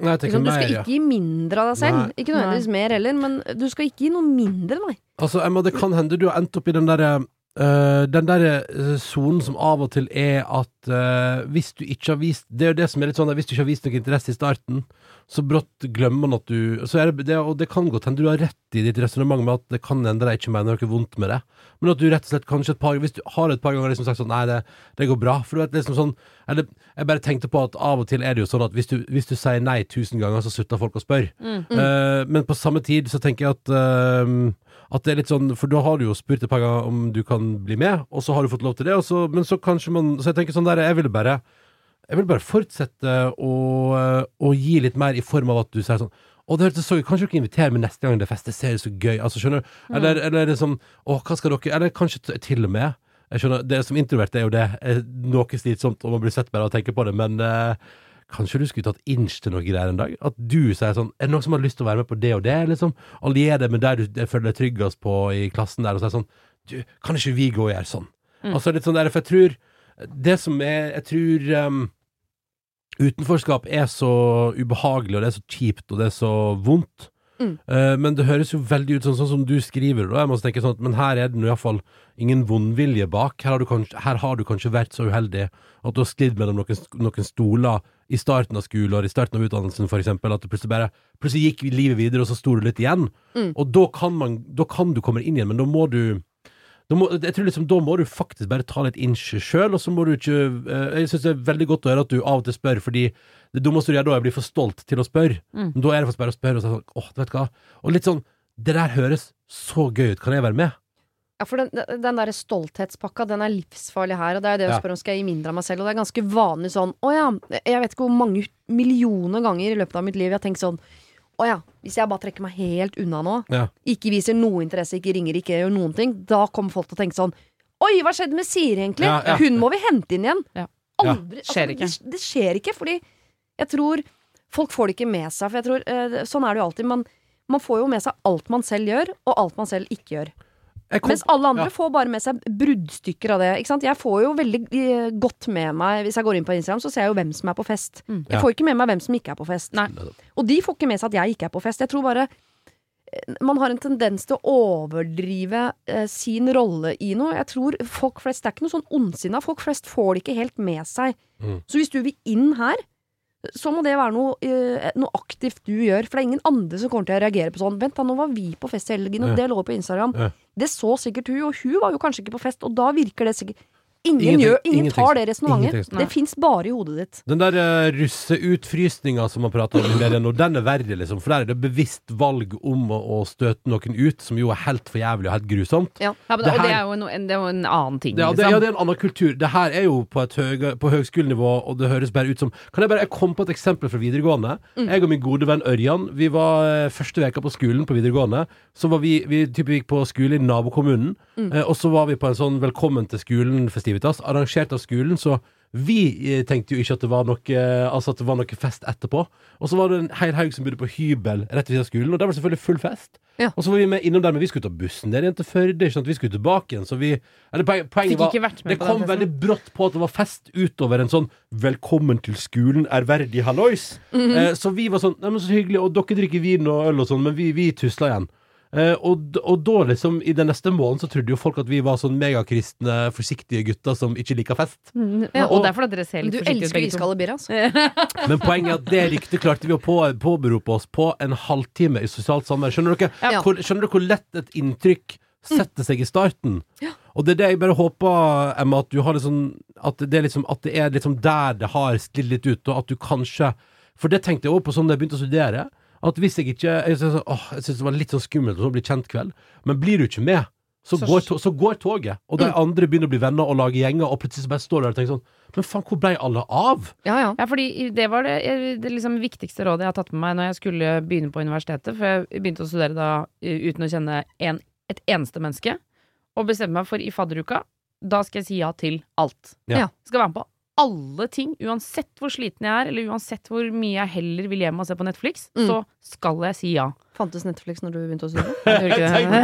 Nei, Liksom, du mer, skal ja. ikke gi mindre av deg selv. Nei. Ikke nødvendigvis mer heller, men du skal ikke gi noe mindre, nei. Altså, Emma, det kan hende du har endt opp i den derre øh, den der øh, sonen som av og til er at uh, hvis du ikke har vist Det er jo det som er litt sånn at hvis du ikke har vist noe interesse i starten, så brått glemmer man at du så er det, det, Og det kan godt hende du har rett i ditt resonnement med at det kan hende de ikke mener noe vondt med det, men at du rett og slett kanskje et par Hvis du har et par ganger liksom sagt sånn Nei, det, det går bra. For du vet liksom sånn Eller jeg bare tenkte på at av og til er det jo sånn at hvis du, hvis du sier nei tusen ganger, så slutter folk å spørre. mm. Eh, men på samme tid så tenker jeg at At det er litt sånn For da har du jo spurt et par ganger om du kan bli med, og så har du fått lov til det, og så, men så kanskje man Så jeg tenker sånn der Jeg ville bare Jeg vil bare fortsette å, å gi litt mer i form av at du sier sånn å, det hørtes så gøy. Kanskje dere inviterer meg neste gang det er fest? Det ser så gøy Altså, skjønner du? Eller, eller liksom Å, hva skal dere Eller kanskje til og med Jeg skjønner, det Som introvert er jo det noe slitsomt, og man blir sett bare av å tenke på det, men eh, Kanskje du skulle tatt inch til noe greier en dag? At du sier sånn Er det noen som har lyst til å være med på det og det? Liksom Allier deg med der du føler deg tryggest på i klassen der, og sier sånn Du, kan ikke vi gå og gjøre sånn? Mm. Altså litt sånn der, for jeg tror Det som er Jeg tror um, Utenforskap er så ubehagelig, og det er så kjipt, og det er så vondt. Mm. Uh, men det høres jo veldig ut sånn, sånn som du skriver det. og Jeg må tenke sånn at, Men her er det iallfall ingen vondvilje bak. Her har, du kanskje, her har du kanskje vært så uheldig at du har sklidd mellom noen, noen stoler i starten av skolen og i starten av utdannelsen, eksempel, at det plutselig bare Plutselig gikk livet videre, og så sto du litt igjen. Mm. Og da kan, man, da kan du komme inn igjen, men da må du da må, jeg tror liksom, da må du faktisk bare ta litt inch sjøl, og så må du ikke eh, Jeg syns det er veldig godt å høre at du av og til spør, fordi det dummeste du gjør da, er å bli for stolt til å spørre. Mm. Men da er det faktisk bare å spørre og si sånn åh, du vet hva. Og litt sånn Det der høres så gøy ut, kan jeg være med? Ja, for den, den der stolthetspakka, den er livsfarlig her, og det er det å Ja. spørre om skal jeg gi mindre av meg selv, og det er ganske vanlig sånn Å ja, jeg vet ikke hvor mange millioner ganger i løpet av mitt liv jeg har tenkt sånn Å ja, hvis jeg bare trekker meg helt unna nå, Ja. ikke viser noe interesse, ikke ringer, ikke gjør noen ting, da kommer folk til å tenke sånn Oi, hva skjedde med Siri, egentlig? Ja, ja. Hun må vi hente inn igjen. Ja. Aldri, Skjer ikke. Det, det skjer ikke, fordi jeg tror folk får det ikke med seg. For jeg tror, eh, Sånn er det jo alltid. Man, man får jo med seg alt man selv gjør, og alt man selv ikke gjør. Kom- Mens alle andre ja. får bare med seg bruddstykker av det. Ikke sant? Jeg får jo veldig eh, godt med meg Hvis jeg går inn på Instagram, så ser jeg jo hvem som er på fest. Mm. Jeg Ja. får ikke med meg hvem som ikke er på fest. Nei. Og de får ikke med seg at jeg ikke er på fest. Jeg tror bare eh, man har en tendens til å overdrive eh, sin rolle i noe. Jeg tror folk flest, Det er ikke noe sånn ondsinna. Folk flest får det ikke helt med seg. Mm. Så hvis du vil inn her, så må det være noe, eh, noe aktivt du gjør. For det er ingen andre som kommer til å reagere på sånn. Vent da, nå var vi på fest i helgen, og det lå på Instagram. Det så sikkert hun, og hun var jo kanskje ikke på fest, og da virker det sikkert Ingen, gjør, ingen tar det resonnementet. Det fins bare i hodet ditt. Den der uh, russeutfrysninga som man prater om i media nå, den er verre, liksom. For der er det bevisst valg om å, å støte noen ut, som jo er helt for jævlig og helt grusomt. Ja, men, Det og det er, jo no, en, det er jo en annen ting, Det, ja, det, liksom. ja, det er en annen kultur. Det her er jo på et høyere, på høgskolenivå, og det høres bare ut som Kan jeg bare Jeg kom på et eksempel fra videregående. Jeg og min gode venn Ørjan, vi var eh, første veka på skolen på videregående. Så var vi, vi type, gikk på skole i nabokommunen, eh, og så var vi på en sånn Velkommen til skolen-festivitas, arrangert av skolen. Så vi eh, tenkte jo ikke at det var noe Altså at det var noe fest etterpå. Og så var det en hel haug som bodde på hybel rett ved siden av skolen, og der var det selvfølgelig full fest. Ja. Og så var vi med innom der, men vi skulle ta bussen der igjen til Førde. Ikke sant? Vi skulle tilbake igjen, så vi Eller poen- poenget var det den kom festen. veldig brått på at det var fest utover en sånn 'velkommen til skolen, ærverdig hallois'. Mhm. eh, så vi var sånn 'neimen, så hyggelig', og dere drikker vin og øl og sånn, men vi, vi tusla igjen. Eh, og, og da, liksom, i den neste måneden så trodde jo folk at vi var sånn megakristne, forsiktige gutter som ikke liker fest. Mm, Ja, og og- derfor er dere ser litt du forsiktige ut, begge to. iskalde birra, altså. Men poenget er at det ryktet klarte vi å på, påberope oss på en halvtime i sosialt samvær. Skjønner Ja. hvor, skjønner dere hvor lett et inntrykk setter seg i starten? Og det er det jeg bare håper, Emma, at du har liksom At det er liksom, at det er liksom der det har sklidd litt ut, og at du kanskje For det tenkte jeg også på sånn da jeg begynte å studere. At hvis jeg ikke Jeg synes det var litt sånn skummelt å bli kjent kveld, men blir du ikke med, så, Så- går, så går toget. Og de andre begynner å bli venner og lage gjenger, og plutselig så bare står du der og tenker sånn Men faen, hvor ble alle av? Ja, ja. Ja, fordi det var det, det liksom viktigste rådet jeg har tatt med meg når jeg skulle begynne på universitetet. For jeg begynte å studere da uten å kjenne en, et eneste menneske. Og bestemte meg for i fadderuka, da skal jeg si ja til alt. Ja. Ja. Skal være med på alle ting. Uansett hvor sliten jeg er, eller uansett hvor mye jeg heller vil hjem og se på Netflix, Mm. så skal jeg si ja. Fantes Netflix når du begynte å studere? Jeg tenkte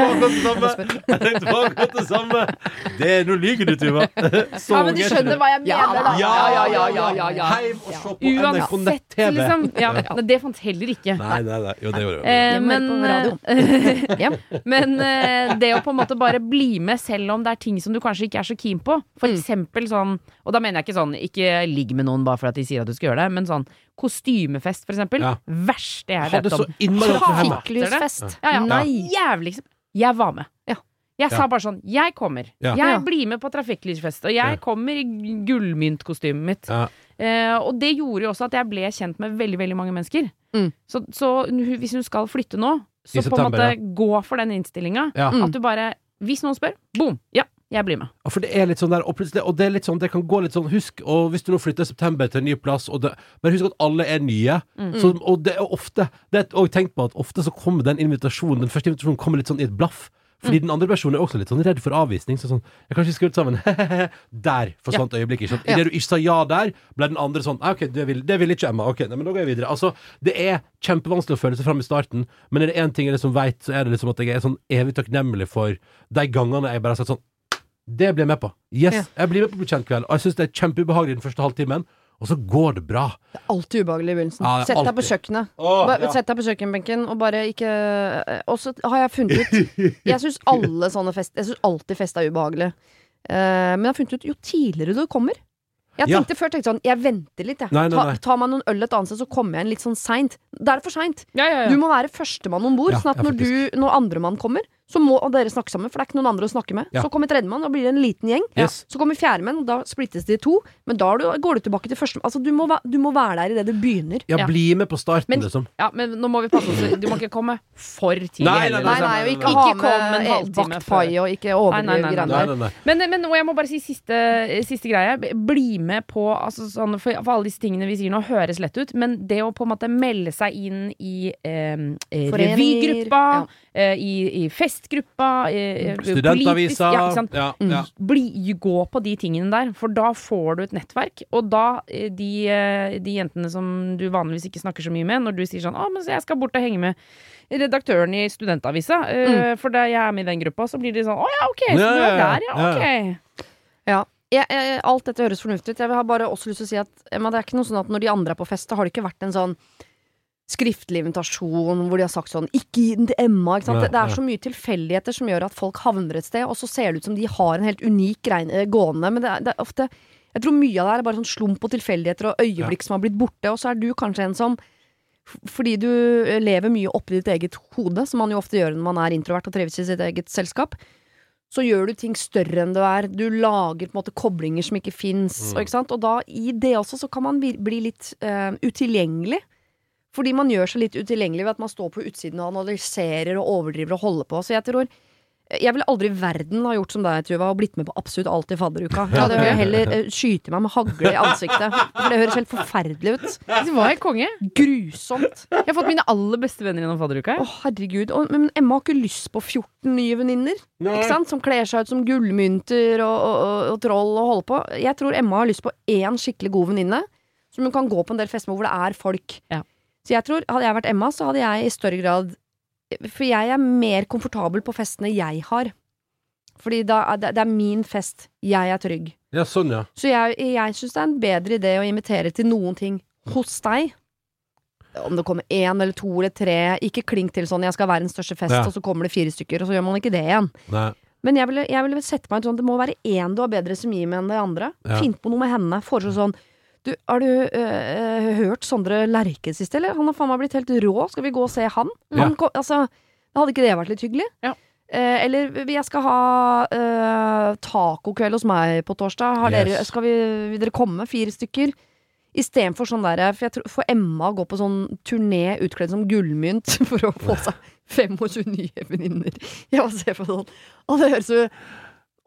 det. på akkurat det samme! Det er, nå lyver du, Tuva. Ja, men du er skjønner hva jeg mener, da. Ja, ja, ja, ja, ja, ja. Heim og se på NRK nett-TV. liksom. Ja, det fantes heller ikke. Nei, nei, nei. Jo, det gjorde jeg. Eh, men, ja. eh, men eh, det å på en måte bare bli med selv om det er ting som du kanskje ikke er så keen på. For Mm. eksempel sånn, og da mener jeg ikke sånn ikke ligg med noen bare for at de sier at du skal gjøre det, men sånn kostymefest, for eksempel. Ja. Verste jeg vet om. Trafikklysfest. Ja, ja. Nei. Jævligst. Jeg var med. Ja. Jeg Ja. sa bare sånn Jeg kommer. Ja. Jeg blir med på trafikklysfest, og jeg Ja. kommer i gullmyntkostymet mitt. Ja. Eh, og det gjorde jo også at jeg ble kjent med veldig veldig mange mennesker. Mm. Så, så hvis hun skal flytte nå, så på en måte gå for den innstillinga. Ja. Mm. At du bare Hvis noen spør, boom! Ja, jeg blir med. Ja, For det er litt sånn der, og og det er sånn, det kan gå litt sånn, husk, og hvis du nå flytter i september til en ny plass, og det, bare husk at alle er nye, så, og det er ofte, det er og tenk på at ofte så kommer den invitasjonen, den første invitasjonen kommer litt sånn i et blaff, fordi den andre personen er også litt sånn redd for avvisning, så sånn, jeg kan ikke skrudd sammen, der forsvant øyeblikket, Sånn. Idet Ja. du ikke sa ja der, ble den andre sånn, «Ah, ok, det vil, det vil ikke Emma, ok, nei, men da går jeg videre. Altså, det er kjempevanskelig å føle seg fram i starten, men er det én ting jeg liksom vet, så er det liksom at jeg er sånn evig takknemlig for de gangene jeg bare har sagt sånn, det blir jeg med på. Yes, Ja. jeg blir med på Bli kjent-kveld. Og jeg syns det er kjempeubehagelig den første halvtimen, og så går det bra. Det er alltid ubehagelig i begynnelsen. Ja, Sett deg på kjøkkenet. Åh, Bare, ja. Sett deg på kjøkkenbenken og bare ikke Og så har jeg funnet ut Jeg syns alle sånne fest Jeg syns alltid fest er ubehagelig. Uh, men jeg har funnet ut jo tidligere du kommer Jeg Ja. tenkte før tenkte sånn Jeg venter litt, jeg. Nei, nei, nei. Ta, ta meg noen øl et annet sted, så kommer jeg inn litt sånn seint. Da er det for seint. Ja, ja, Du må være førstemann om bord, Ja, sånn at når, du, når andremann kommer, så må dere snakke sammen, for det er ikke noen andre å snakke med. Ja. Så kommer tredjemann, da blir det en liten gjeng. Yes. Så kommer fjerdemann, og da splittes de i to. Men da går du tilbake til første Altså, du må, du må være der idet det begynner. Ja, Ja. bli med på starten, Men- liksom. Ja, men nå må vi passe oss. Du må ikke komme for tidlig Nei, nei. Nei, nei, nei, ikke ha en med eh, vaktpai og ikke overdrive greiene. Men, men og jeg må bare si siste, siste greie. Bli med på altså, sånn, for, for alle disse tingene vi sier nå, høres lett ut, men det å på en måte melde seg inn i eh, revygruppa, ja. Eh, i, i festgruppa, eh, Studentavisa. Ja. Ja, Mm. ja. Bli, gå på de tingene der, for da får du et nettverk. Og da, eh, de, eh, de jentene som du vanligvis ikke snakker så mye med, når du sier sånn 'Å, men så jeg skal bort og henge med redaktøren i Studentavisa', eh, for da jeg er med i den gruppa, så blir de sånn 'Å ja, ok, så du er der, ja, ok'. Ja. Jeg, jeg, alt dette høres fornuftig ut. Jeg har bare også lyst til å si at Emma, det er ikke noe sånn at når de andre er på fest, da har det ikke vært en sånn skriftlig invitasjon hvor de har sagt sånn 'ikke gi den til Emma'. Ja, det, det er ja. så mye tilfeldigheter som gjør at folk havner et sted, og så ser det ut som de har en helt unik greie gående, men det er, det er ofte Jeg tror mye av det er bare sånn slump og tilfeldigheter og øyeblikk som har blitt borte, og så er du kanskje en som fordi du eh, lever mye oppi ditt eget hode, som man jo ofte gjør når man er introvert og trives i sitt eget selskap, så gjør du ting større enn du er. Du lager på en måte koblinger som ikke fins. Mm. Og, og da, i det også, så kan man bli litt uh, utilgjengelig. Fordi man gjør seg litt utilgjengelig ved at man står på utsiden og analyserer og overdriver og holder på. Så jeg tror jeg ville aldri i verden ha gjort som deg, Tuva, og blitt med på absolutt alt i fadderuka. Jeg hadde heller eh, skyte meg med hagle i ansiktet. For det høres helt forferdelig ut. Det var helt konge. Grusomt. Jeg har fått mine aller beste venner gjennom fadderuka. Å, herregud. Og, men Emma har ikke lyst på 14 nye venninner. Som kler seg ut som gullmynter og, og, og, og troll og holder på. Jeg tror Emma har lyst på én skikkelig god venninne, som hun kan gå på en del fester med hvor det er folk. Ja. Så jeg tror, hadde jeg vært Emma, så hadde jeg i større grad For jeg er mer komfortabel på festene jeg har. Fordi da, det, det er min fest. Jeg er trygg. Ja, sånn, ja. Så jeg, jeg syns det er en bedre idé å invitere til noen ting hos deg. Om det kommer én eller to eller tre. Ikke klink til sånn 'jeg skal være den største fest', Ja. og så kommer det fire stykker, og så gjør man ikke det igjen. Nei. Men jeg ville, jeg ville sette meg ut sånn det må være én du har bedre semi med enn de andre. Ja. Finn på noe med henne. Foreslå sånn du, Har du øh, hørt Sondre Lerche sist, eller? Han har faen meg blitt helt rå. Skal vi gå og se han? han ko- altså, hadde ikke det vært litt hyggelig? Ja. Eh, eller jeg skal ha øh, tacokveld hos meg på torsdag. Har Yes. dere, skal vi, vil dere komme, fire stykker? Istedenfor sånn derre For, jeg tror- for Emma går gå på sånn turné utkledd som gullmynt for å få seg 25 nye venninner. Jeg bare ser på sånn Og det høres jo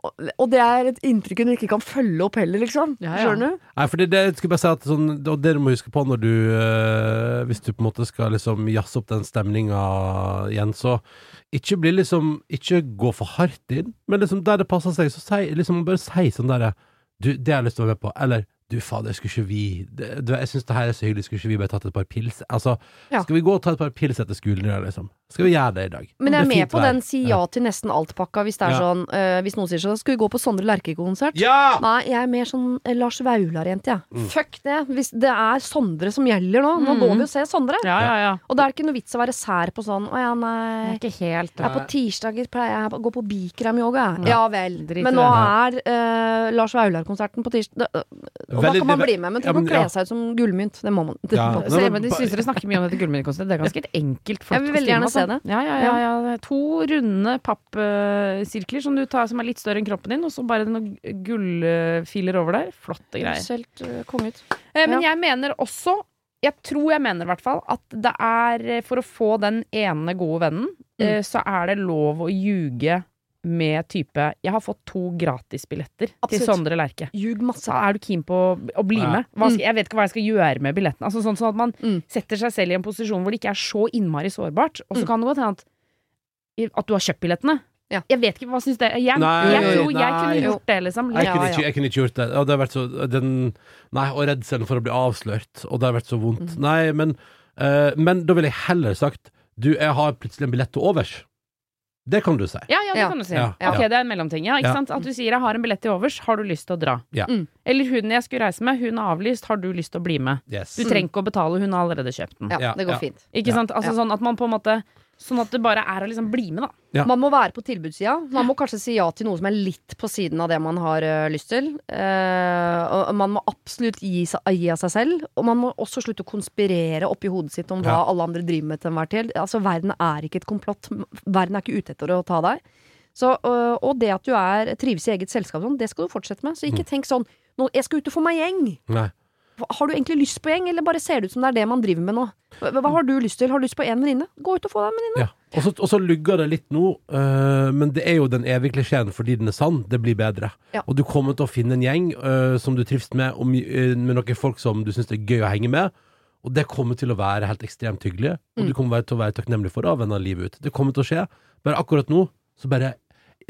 og- det er et inntrykk hun ikke kan følge opp heller, liksom. Ja, ja. Skjønner du? Nei, for det, det skulle bare si at sånn, og det du må huske på når du øh, Hvis du på en måte skal liksom jazze opp den stemninga igjen, så ikke bli liksom Ikke gå for hardt inn, men liksom der det passer seg, så si liksom bare si sånn derre Du, det har jeg lyst til å være med på. Eller du, fader, skulle ikke vi det, du, Jeg syns det her er så hyggelig, skulle ikke vi bare tatt et par pils? Altså, Ja. skal vi gå og ta et par pils etter skolen i dag, liksom? Skal vi gjøre det i dag? Men jeg er med på vær. den si ja til nesten alt-pakka hvis det er Ja. sånn uh, Hvis noen sier sånn Skal vi gå på Sondre Lerche-konsert? Ja! Nei, jeg er mer sånn eh, Lars Vaular-jente, jeg. Mm. Fuck det. Hvis det er Sondre som gjelder nå, nå Mm. går vi og ser Sondre. Ja, ja, ja. Og da er det ikke noe vits å være sær på sånn Å ja, nei. er ikke helt Jeg er på tirsdager pleier jeg å gå på Bikram-yoga. Ja. Ja vel. Drit Men nå er uh, Lars Vaular-konserten på tirsdag. Og da kan man bli med, men ja, tenk å kle seg ut som gullmynt. Det må man. Det Ja. må man. Se, men de syns dere snakker mye om dette gullmyntkonsertet. Det er ganske et enkelt, flott Jeg vil veldig gjerne se altså. Ja, ja, ja, ja. To runde pappsirkler som du tar som er litt større enn kroppen din, og så bare noen gullfiler over der. Flotte greier. helt konge ut. Eh, Men jeg mener også Jeg tror jeg mener i hvert fall at det er eh, For å få den ene gode vennen, eh, så er det lov å ljuge med type 'Jeg har fått to gratisbilletter til Sondre Lerche'. Ljug masse. Er du keen på å, bli Ja. med? Hva skal, jeg vet ikke hva jeg skal gjøre med billetten. Altså, sånn, sånn at man Mm. setter seg selv i en posisjon hvor det ikke er så innmari sårbart. Og så Mm. kan det godt hende at, at du har kjøpt billettene. Ja. Jeg vet ikke, hva syns dere? Jeg, Nei, jeg tror jeg kunne gjort det, liksom. Jeg, Ja, kunne ikke, jeg kunne ikke gjort det. Og det har vært så den, Nei, og redselen for å bli avslørt, og det har vært så vondt. Mm. Nei, men, uh, men da ville jeg heller sagt Du, jeg har plutselig en billett til overs. Det kan du si. Ja, ja, det Ja. kan du si. Ja, Ok, det er en mellomting. Ja, ikke Ja. sant? At du sier 'jeg har en billett til overs', har du lyst til å dra? Ja. Mm. Eller hun jeg skulle reise med, hun har avlyst, har du lyst til å bli med? Yes. Du trenger ikke å betale, hun har allerede kjøpt den. Ja, Ja, det går ja. fint. Ikke Ja. sant? Altså Ja. sånn at man på en måte Sånn at det bare er å liksom bli med, da. Ja. Man må være på tilbudssida. Man må kanskje si ja til noe som er litt på siden av det man har uh, lyst til. Uh, og man må absolutt gi, gi av seg selv. Og man må også slutte å konspirere oppi hodet sitt om hva Ja. alle andre driver med til enhver tid. Altså, verden er ikke et komplott. Verden er ikke ute etter å ta deg. Så, uh, og det at du er, trives i eget selskap, sånn, det skal du fortsette med. Så ikke tenk sånn nå, 'Jeg skal ut og få meg gjeng'. Nei. Har du egentlig lyst på gjeng, eller bare ser det ut som det er det man driver med nå? Hva, har du lyst til? Har du lyst på én venninne? Gå ut og få deg en venninne. Ja. Og så- Og lugger det litt nå, uh, men det er jo den evige klisjeen fordi den er sann. Det blir bedre. Ja. Og du kommer til å finne en gjeng uh, som du trives med, og eh, med noen folk som du syns det er gøy å henge med. Og det kommer til å være helt ekstremt hyggelig, og Mm. du kommer til å være takknemlig for det av en av livet ut. Det kommer til å skje. Bare akkurat nå, så bare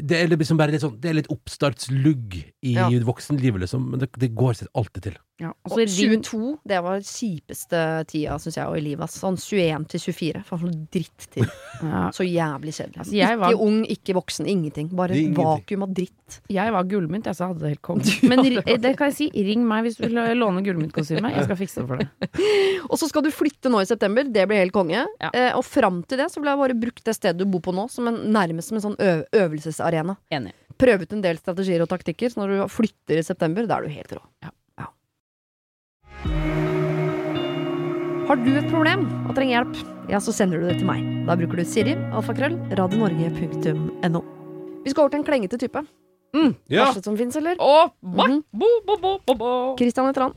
Det er liksom bare litt sånn Det er litt oppstartslugg i Ja. voksenlivet, liksom, men det, det går seg alltid til. Ja. Og Og så ring 22, det var kjipeste tida, syns jeg, og i livet. Sånn 21 til 24. Faen, for noe drittid. ja, Så jævlig kjedelig. Altså, ikke var- ung, ikke voksen, ingenting. Bare Ingenting. vakuum av dritt. Jeg var gullmynt, jeg, så hadde det helt konge. Men ri- det kan jeg si, ring meg hvis du vil låne gullmyntkostyme. Jeg skal fikse det for deg. Og så skal du flytte nå i september, det blir helt konge. Ja. Eh, og fram til det så vil jeg bare bruke det stedet du bor på nå, som en, nærmest som en sånn øv øvelsesarena. Enig. Prøve ut en del strategier og taktikker, så når du flytter i september, da er du helt rå. Ja. Ja. Har du et problem og trenger hjelp, ja, så sender du det til meg. Da bruker du Siri, alfakrøll, radionorge.no. Vi skal over til en klengete type. Ja. Verste som fins, eller? Å, mm Mhm. bo, bo, bo, bo, bo. Christian heter han.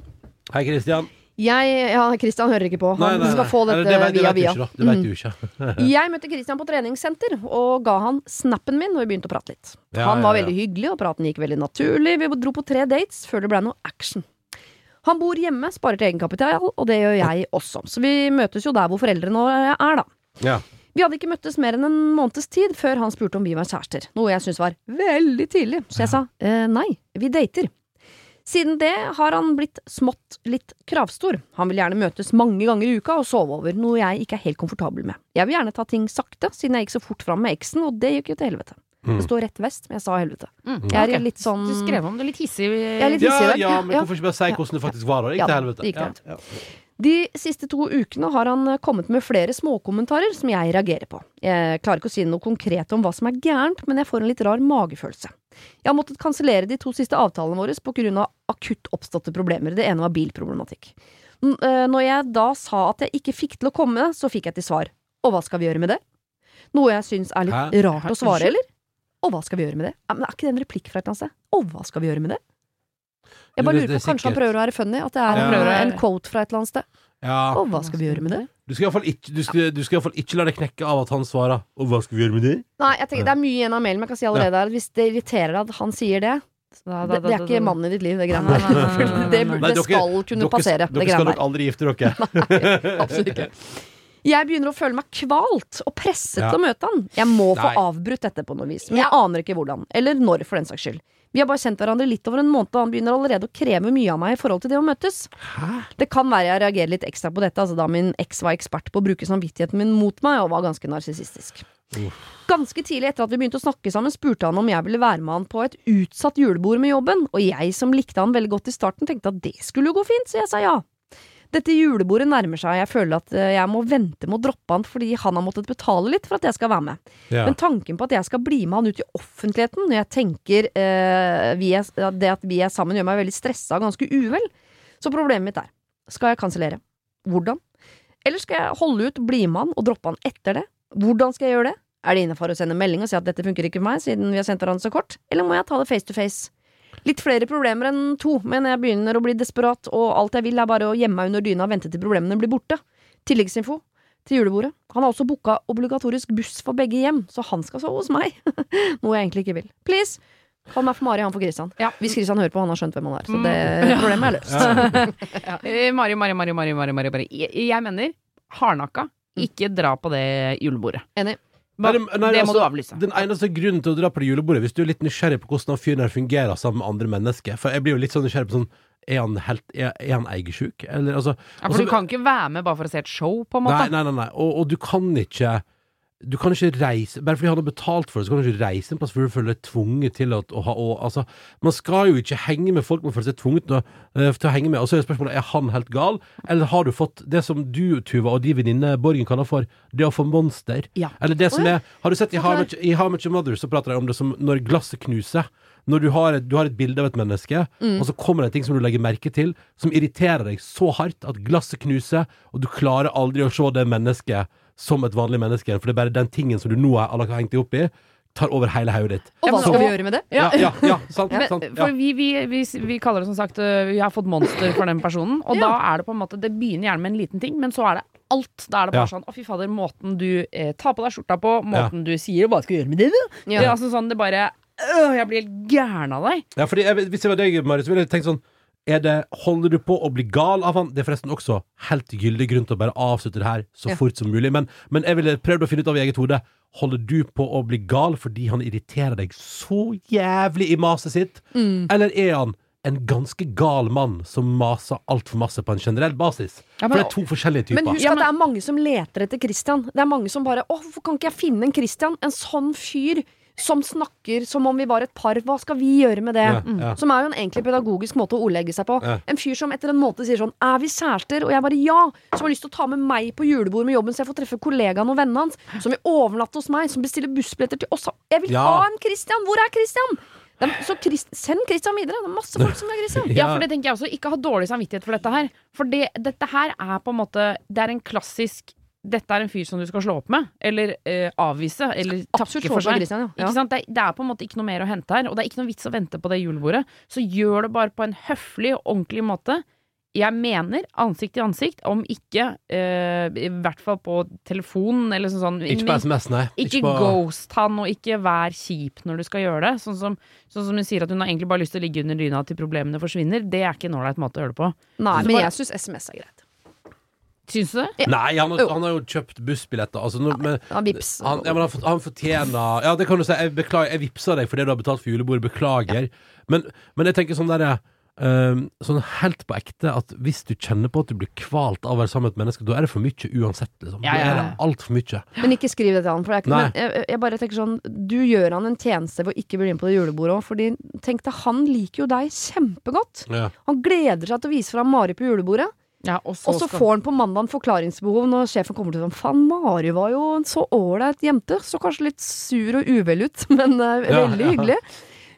Hei, Kristian. Jeg, ja, Christian hører ikke på. Han skal få dette det vet- det via via. ikke. Det vet Mm. du ikke. Jeg møtte Christian på treningssenter og ga han snappen min, og vi begynte å prate litt. Ja, han ja, var ja. veldig hyggelig, og praten gikk veldig naturlig. Vi dro på tre dates før det ble noe action. Han bor hjemme, sparer til egenkapital, og det gjør jeg også. Så vi møtes jo der hvor foreldrene er, da. Ja. Vi hadde ikke møttes mer enn en måneds tid før han spurte om vi var kjærester, noe jeg syntes var veldig tidlig, så jeg sa eh, nei, vi dater. Siden det har han blitt smått litt kravstor. Han vil gjerne møtes mange ganger i uka og sove over, noe jeg ikke er helt komfortabel med. Jeg vil gjerne ta ting sakte, siden jeg gikk så fort fram med eksen, og det gikk jo til helvete. Mm. Det står rett vest, men jeg sa helvete. Mm. Jeg er okay. litt sånn Du skrev om det litt hissig. Jeg er litt Ja, hissig, ja, ja, men Ja. hvorfor ikke bare si hvordan det faktisk var? da? Det Ja, gikk til helvete. gikk til Ja, ja. De siste to ukene har han eh, kommet med flere småkommentarer som jeg reagerer på. Jeg klarer ikke å si noe konkret om hva som er gærent, men jeg får en litt rar magefølelse. Jeg har måttet kansellere de to siste avtalene våre på grunn av akutt oppståtte problemer. Det ene var bilproblematikk. Eh, Når jeg da sa at jeg ikke fikk til å komme, så fikk jeg til svar. Og hva skal vi gjøre med det? Noe jeg syns er litt Hæ? rart å svare, eller? Og hva skal vi gjøre med det? Ja, men Er ikke det en replikk fra et eller annet sted? Og hva skal vi gjøre med det? Jeg bare lurer på, Kanskje han prøver å være funny? At det er Ja. en, Prøver en quote fra et eller annet sted? Ja. Og hva skal vi gjøre med det? Du skal iallfall ikke, du skal, skal ikke la deg knekke av at han svarer 'Og hva skal vi gjøre med det?' Nei, jeg tenker Det er mye igjen av mailen, men jeg kan si allerede her at hvis det irriterer deg at han sier det Da, da, Det, da, det er ikke mannen i ditt liv, det greiene der. Det, det skal kunne Dere, passere, dere det skal nok aldri gifte dere. Nei, Absolutt ikke. Jeg begynner å føle meg kvalt og presset Ja. til å møte han. Jeg må få avbrutt dette på noe vis, men jeg aner ikke hvordan. Eller når, for den saks skyld. Vi har bare kjent hverandre litt over en måned, og han begynner allerede å kreve mye av meg i forhold til det å møtes. Hæ? Det kan være jeg reagerer litt ekstra på dette, altså da min eks var ekspert på å bruke samvittigheten min mot meg, og var ganske narsissistisk. Ganske tidlig etter at vi begynte å snakke sammen, spurte han om jeg ville være med han på et utsatt julebord med jobben, og jeg som likte han veldig godt i starten, tenkte at det skulle jo gå fint, så jeg sa ja. Dette julebordet nærmer seg, og jeg føler at eh, jeg må vente med å droppe han fordi han har måttet betale litt for at jeg skal være med. Ja. Men tanken på at jeg skal bli med han ut i offentligheten når jeg tenker eh, vi er, det at vi er sammen, gjør meg veldig stressa og ganske uvel. Så problemet mitt er skal jeg kansellere? Hvordan? Eller skal jeg holde ut, bli med han og droppe han etter det? Hvordan skal jeg gjøre det? Er det innafor å sende melding og si at dette funker ikke for meg, siden vi har sendt hverandre så kort? Eller må jeg ta det face to face? Litt flere problemer enn to, men jeg begynner å bli desperat, og alt jeg vil er bare å gjemme meg under dyna og vente til problemene blir borte. Tilleggsinfo til julebordet. Han har også booka obligatorisk buss for begge hjem, så han skal sove hos meg. Noe jeg egentlig ikke vil. Please! Kall meg for Mari, han for Kristian. Ja. Hvis Kristian hører på, han har skjønt hvem han er. Så det problemet er løst. Eh, Mari, Mari, Mari, Mari, Mari, Mari, Mari. Jeg, jeg mener hardnakka. Ikke dra på det julebordet. Enig. Nei, nei, det må altså, du avlyse. Den eneste grunnen til å dra på det julebordet, hvis du er litt nysgjerrig på hvordan han fyren her fungerer sammen med andre mennesker For jeg blir jo litt sånn nysgjerrig på sånn Er han helt Er, er han eigesjuk? Eller altså Ja, for du kan ikke være med bare for å se et show, på en Nei, måte. nei, nei, nei. Og, og du kan ikke Du kan ikke reise Bare fordi han har betalt for det, så kan du ikke reise en plass hvor du føler deg tvunget til å, å ha å, altså, Man skal jo ikke henge med folk man føler seg tvunget til å, uh, til å henge med. Og så er spørsmålet er han helt gal, eller har du fått det som du, Tuva, og de venninne Borgen kaller for det å få monster? Ja. Eller det som ja. er Har du sett i How Much, i How Much Mother så prater de om det som når glasset knuser. Når du har, et, du har et bilde av et menneske, Mm. og så kommer det en ting som du legger merke til, som irriterer deg så hardt at glasset knuser, og du klarer aldri å se det mennesket som et vanlig menneske igjen, for det er bare den tingen som du nå har har hengt deg opp i, tar over hele hodet ditt. Og hva skal vi gjøre med det? Ja, ja, ja, sant, Men, sant, ja. for vi, vi, vi, vi kaller det som sagt øh, Vi har fått monster for den personen. Og da er det på en måte Det begynner gjerne med en liten ting, men så er det alt. Da er det bare Ja. sånn Å, fy fader, måten du eh, tar på deg skjorta på, måten du sier Hva skal vi gjøre med det, du? Ja. Det er altså sånn det bare øh, Jeg blir helt gæren av deg. Ja, fordi jeg, Hvis jeg var deg, Marius, ville jeg tenkt sånn er det, Holder du på å bli gal av han? Det er forresten også helt gyldig grunn til å bare avslutte det her så Ja. fort som mulig. Men, men jeg ville prøvd å finne ut av i eget hode. Holder du på å bli gal fordi han irriterer deg så jævlig i maset sitt? Mm. Eller er han en ganske gal mann som maser altfor masse på en generell basis? Ja, For det er to forskjellige typer. Men husk at det er mange som leter etter Christian. Det er mange som bare Å, hvorfor kan ikke jeg finne en Christian? En sånn fyr som snakker som om vi var et par. Hva skal vi gjøre med det? Ja, ja. Som er jo en egentlig pedagogisk måte å ordlegge seg på. Ja. En fyr som etter en måned sier sånn Er vi kjærester? Og jeg bare ja. Som har lyst til å ta med meg på julebord med jobben, så jeg får treffe kollegaen og vennene hans. Som vil overnatte hos meg. Som bestiller bussbilletter til oss. Jeg vil Ja. ha en Christian! Hvor er Christian? Er, så Christ, send Christian videre. Det er masse folk som er Christian. Ja, Ja. for det tenker jeg også. Ikke ha dårlig samvittighet for dette her. For det, dette her er på en måte Det er en klassisk dette er en fyr som du skal slå opp med, eller eh, avvise, eller Absolutt takke for seg. Christian, ja. Ikke sant? Det, det er på en måte ikke noe mer å hente her, og det er ikke noe vits å vente på det julebordet. Så gjør det bare på en høflig og ordentlig måte. Jeg mener ansikt til ansikt, om ikke eh, i hvert fall på telefonen eller sånn sånn Ikke på SMS, nei. ikke på ghost han, og ikke vær kjip når du skal gjøre det. Sånn som, sånn som hun sier at hun har egentlig bare lyst til å ligge under dyna til problemene forsvinner. Det er ikke en ålreit måte å gjøre det på. Nei, men bare- jeg syns SMS er greit. Syns du det? Nei, han har, Jo. han har jo kjøpt bussbilletter. Altså, nå- men, han vips. han, ja, men han, han fortjener Ja, det kan du si. Jeg beklager, jeg vippser deg for det du har betalt for julebordet. Beklager. Men, men jeg tenker sånn derre um, Sånn helt på ekte at hvis du kjenner på at du blir kvalt av å være sammen med et menneske, da er det for mye uansett, liksom. Ja, Da ja, er det altfor mye. Men ikke skriv det til han. For det er ikke, men jeg, jeg bare tenker sånn Du gjør han en tjeneste ved å ikke bli med på det julebordet òg. Fordi tenk deg, han liker jo deg kjempegodt. Ja. Han gleder seg til å vise fram Mari på julebordet. Ja, og så Og så skal- får han på mandag en forklaringsbehov når sjefen kommer til sånn Faen, Mari var jo en så ålreit jente. Så kanskje litt sur og uvel ut, men uh, Ja, veldig ja. hyggelig.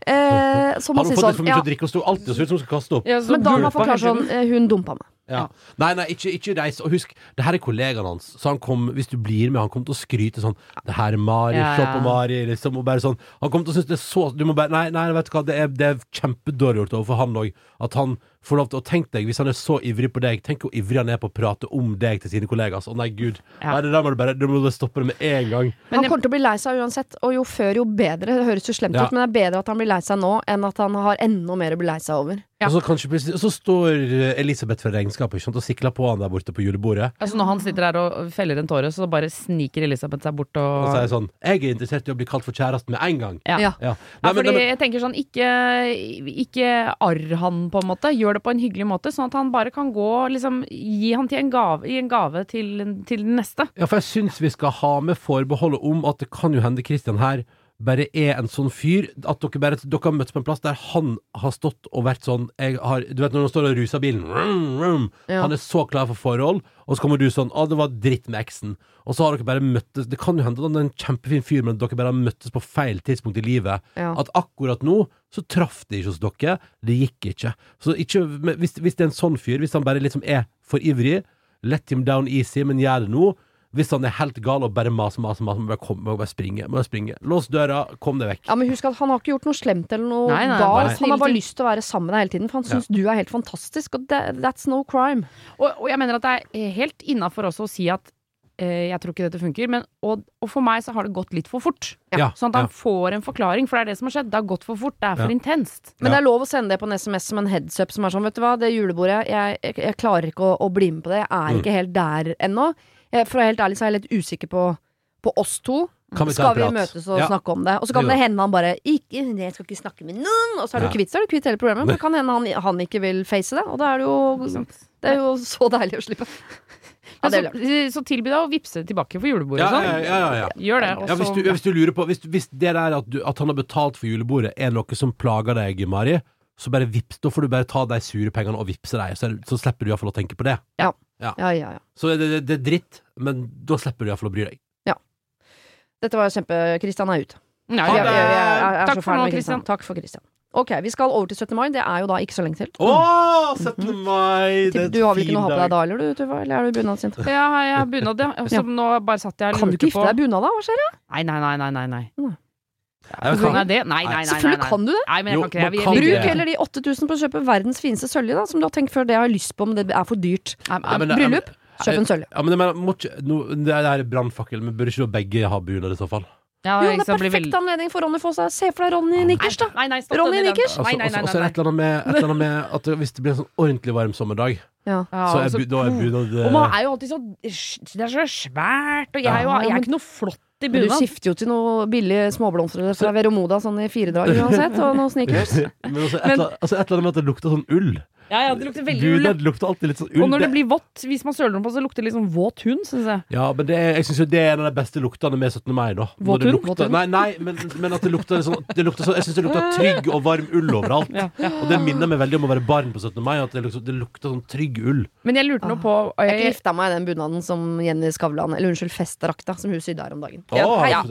Eh, så Har man hun fått litt sånn for mye ja, å drikke og sto alltid så ut som hun skulle kaste opp? Ja, Men da må man forklare sånn eh, Hun dumpa meg. Ja. Nei, nei, ikke, ikke reis. Og husk, det her er kollegaen hans. Så han kom, hvis du blir med, han kommer til å skryte sånn Det her er Mari, Ja, se ja. på Mari, liksom. Og bare sånn Han kommer til å synes det er så Du må bare Nei, nei, vet du hva, det er, det er kjempedårlig gjort overfor han òg. At han får lov til å tenke deg, hvis han er så ivrig på deg, tenk hvor ivrig han er på å prate om deg til sine kollegaer. Å nei, gud. Ja. Nei, det der må du bare Du må stoppe det med en gang. Men han det- kommer til å bli lei seg uansett, og jo før jo bedre. Det høres jo slemt Ja. ut, men det er bedre at han blir lei seg nå, enn at han har enda mer å bli lei seg over. Ja. Og så kanskje Og så står eh, Elisabeth fra regnskapet og sikler på han der borte på julebordet. Altså Når han sitter der og feller en tåre, så bare sniker Elisabeth seg bort Og og sier sånn Jeg er interessert i å bli kalt for kjæresten med en gang. Ja. Ja. Ja. Ja, Nei, men- fordi nei, men- jeg tenker sånn, ikke, ikke arr han på en måte. Gjør det på en hyggelig måte, sånn at han bare kan gå liksom, Gi han til en gave, en gave til, til den neste. Ja, for jeg syns vi skal ha med forbeholdet om at det kan jo hende Christian her bare er en sånn fyr At dere bare Dere har møttes på en plass der han har stått og vært sånn har, Du vet når han står og ruser bilen vroom, vroom, Ja. Han er så klar for forhold Og så kommer du sånn Å, det var dritt med eksen Og så har dere bare møttes Det kan jo hende at han er en kjempefin fyr Men dere bare har møttes på feil tidspunkt i livet Ja. At akkurat nå Så traff det ikke hos dere Det gikk ikke Så ikke hvis, hvis det er en sånn fyr Hvis han bare liksom er for ivrig Let him down easy Men gjør det nå hvis han er helt gal og bare maser, maser, maser, må bare, komme, må bare springe. Må bare springe. Lås døra, kom deg vekk. Ja, men husk at Han har ikke gjort noe slemt eller noe Nei, nei, galt. Han har bare lyst til å være sammen med deg hele tiden, for han syns du er helt fantastisk. Og that's no crime. Og, og jeg mener at det er helt innafor også å si at eh, jeg tror ikke dette funker, men og, og for meg så har det gått litt for fort. Ja, Sånn at han ja. får en forklaring, for det er det som har skjedd. Det har gått for fort, det er for Ja. intenst. Men Ja. det er lov å sende det på en SMS som en heads up som er sånn, vet du hva, det julebordet, jeg, jeg, jeg klarer ikke å, å bli med på det. Jeg er Mm. ikke helt der ennå. Jeg- For å være helt ærlig så er jeg litt usikker på, på oss to. Kan vi ta Skal en vi møtes og Ja. snakke om det? Og så kan Det hende han bare ikke, 'Jeg skal ikke snakke med noen', og så er du Ja. kvitt, så er du kvitt hele problemet. Men det kan hende han, han ikke vil face det, og da er det jo Det er jo så deilig å slippe. Ja, så, så tilby deg å vippse tilbake for julebordet Ja, ja, sånn. ja, ja, ja. Gjør det. Også... Ja, hvis, du, hvis du lurer på Hvis, hvis det der at, du, at han har betalt for julebordet er noe som plager deg, Mari, så bare vips, da får du bare ta de sure pengene og vippse deg, så, så slipper du iallfall å tenke på det. Ja, ja, ja. Så det, det, det er dritt, men da slipper du iallfall å bry deg. Dette var kjempe Kristian er ute. ja, Jeg, jeg, jeg, jeg, er Takk for nå, Kristian. Takk for Kristian. Ok, vi skal over til 17. mai. Det er jo da ikke så lenge til. Å, 17. mai! Det er Du har vel ikke noe å ha på deg da, eller du, Tuva? Eller er du bunadsint? Ja, jeg har bunad, ja. Som nå bare satt jeg og Kan du lurte ikke gifte deg i bunad, da? Hva skjer? Nei, nei, nei, nei, nei. Nei. kan. Nei, det, nei, nei, nei, nei, Selvfølgelig kan du det! Nei, men jeg Jo, kan Vi- kan vi- det. Bruk heller de 8000 på å kjøpe verdens fineste sølje, da, som du har tenkt før. Det jeg har lyst på, men det er for dyrt. Men Bryllup, kjøp en sølje. Ja, men det, mener, må no, det er brannfakkel, men burde ikke begge ha bunad i så fall? Ja, Jo, det er blir perfekt veldig- anledning for Ronny å Se for deg Ronny Nikkers, da! Nei, nei, Ronny den. Nikkers? Altså, altså, og så er det et eller annet med, et eller annet med at det- hvis det blir en sånn ordentlig varm sommerdag, Ja. Så er, altså, da er bunad Og man eh, er jo alltid så Det er så svært, og jeg, er jo, jeg er ikke noe flott i Men du skifter jo til noe billige småblomster fra Veromoda sånn i fire dager uansett, og noe sneakers. Men også et, Men altså et eller annet med at det lukter sånn ull. Ja, ja, det lukter veldig ull. Det lukter alltid litt sånn ull. Og når det blir vått, hvis man søler noe på, så lukter det litt sånn våt hund, syns jeg. Ja, men det er, jeg syns jo det er en av de beste luktene med 17. mai, da. Når Våt det hund? lukter- Våt? Nei, nei men, men at det lukter sånn det lukter sånn, Jeg syns det lukter trygg og varm ull overalt. Ja, ja. Og det minner meg veldig om å være barn på 17. mai. At det, lukter, det lukter sånn trygg ull. Men jeg lurte nå på og Jeg jeg, gifta meg i den bunaden som Jenny Skavlan Eller unnskyld, festdrakta som hun sydde her om dagen. Ja, Åh, ja.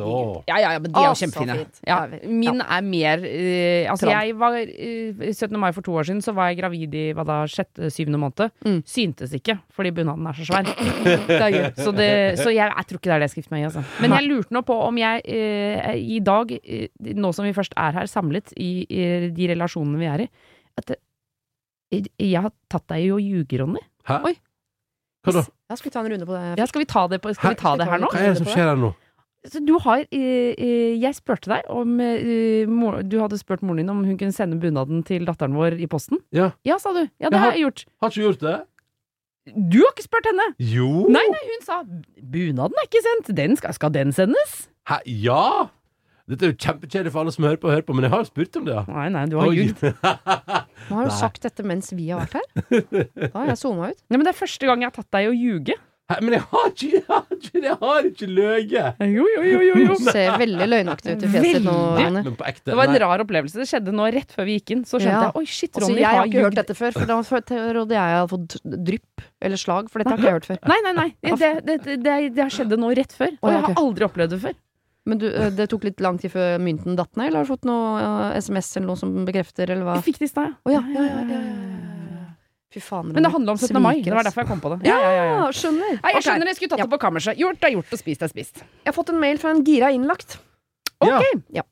Ja, ja, ja, men de er Å, jo så kjempefine. fint. Ja, Ja, min er mer eh, Altså, jeg var eh, 17. mai for to år siden, så var jeg gravid i hva da, sjette, syvende måned. Mm. Syntes ikke, fordi bunaden er så svær. Det er gøy. Så, det, så jeg, jeg tror ikke det er det jeg skal gifte meg i, altså. Men jeg lurte nå på om jeg eh, i dag, eh, nå som vi først er her samlet i, i de relasjonene vi er i, at jeg har tatt deg i å ljuge, Ronny. Hæ? Oi. Hva da? Ja, skal vi ta en runde på det? Ja, skal vi ta det, på, skal vi ta det her nå? Hva er det som skjer her nå? Så du har eh, eh, Jeg spurte deg om eh, Du hadde spurt moren din om hun kunne sende bunaden til datteren vår i posten. Ja. Ja, sa du. Ja, det Jeg har- jeg gjort. Har ikke gjort det? Du har ikke spurt henne! Jo! Nei, nei, hun sa bunaden er ikke sendt. Den skal, skal den sendes? Hæ? Ja! Dette er jo kjempekjedelig for alle som hører på, hører på, men jeg har jo spurt om det, ja. Nei, nei, du har gjort ljugd. Nå har du sagt dette mens vi har vært her. Da har jeg zona ut. Nei, men det er første gang jeg har tatt deg i å ljuge. Hæ? Men jeg har ikke, jeg har ikke, jeg har ikke løyet! Jo, jo, jo, jo, jo. Du ser veldig løgnaktig ut i fjeset nå, Ronny. Men på ekte. Det var en nei. rar opplevelse. Det skjedde nå rett før vi gikk inn. Så skjønte Ja. jeg oi, shit, Altså, Ronny jeg har har ikke hørt dette før, for da trodde jeg jeg hadde fått drypp eller slag, for dette har ikke jeg hørt før. Nei, nei, nei. Det, det, det, det, det har skjedd nå rett før. Og jeg har aldri opplevd det før. Men du, øh, det tok litt lang tid før mynten datt ned, eller har du fått noe uh, SMS eller noe som bekrefter, eller hva? Jeg fikk det i stad, Å ja, ja, ja, ja, ja. Fy faen. Men det handler om 17. mai. Det var derfor jeg kom på det. Ja, Ja, ja, ja, ja. skjønner. Nei, jeg Ok. skjønner jeg skulle tatt Ja. det på kammerset. Gjort er gjort, og spist er spist. Jeg har fått en mail fra en gira innlagt. Ja.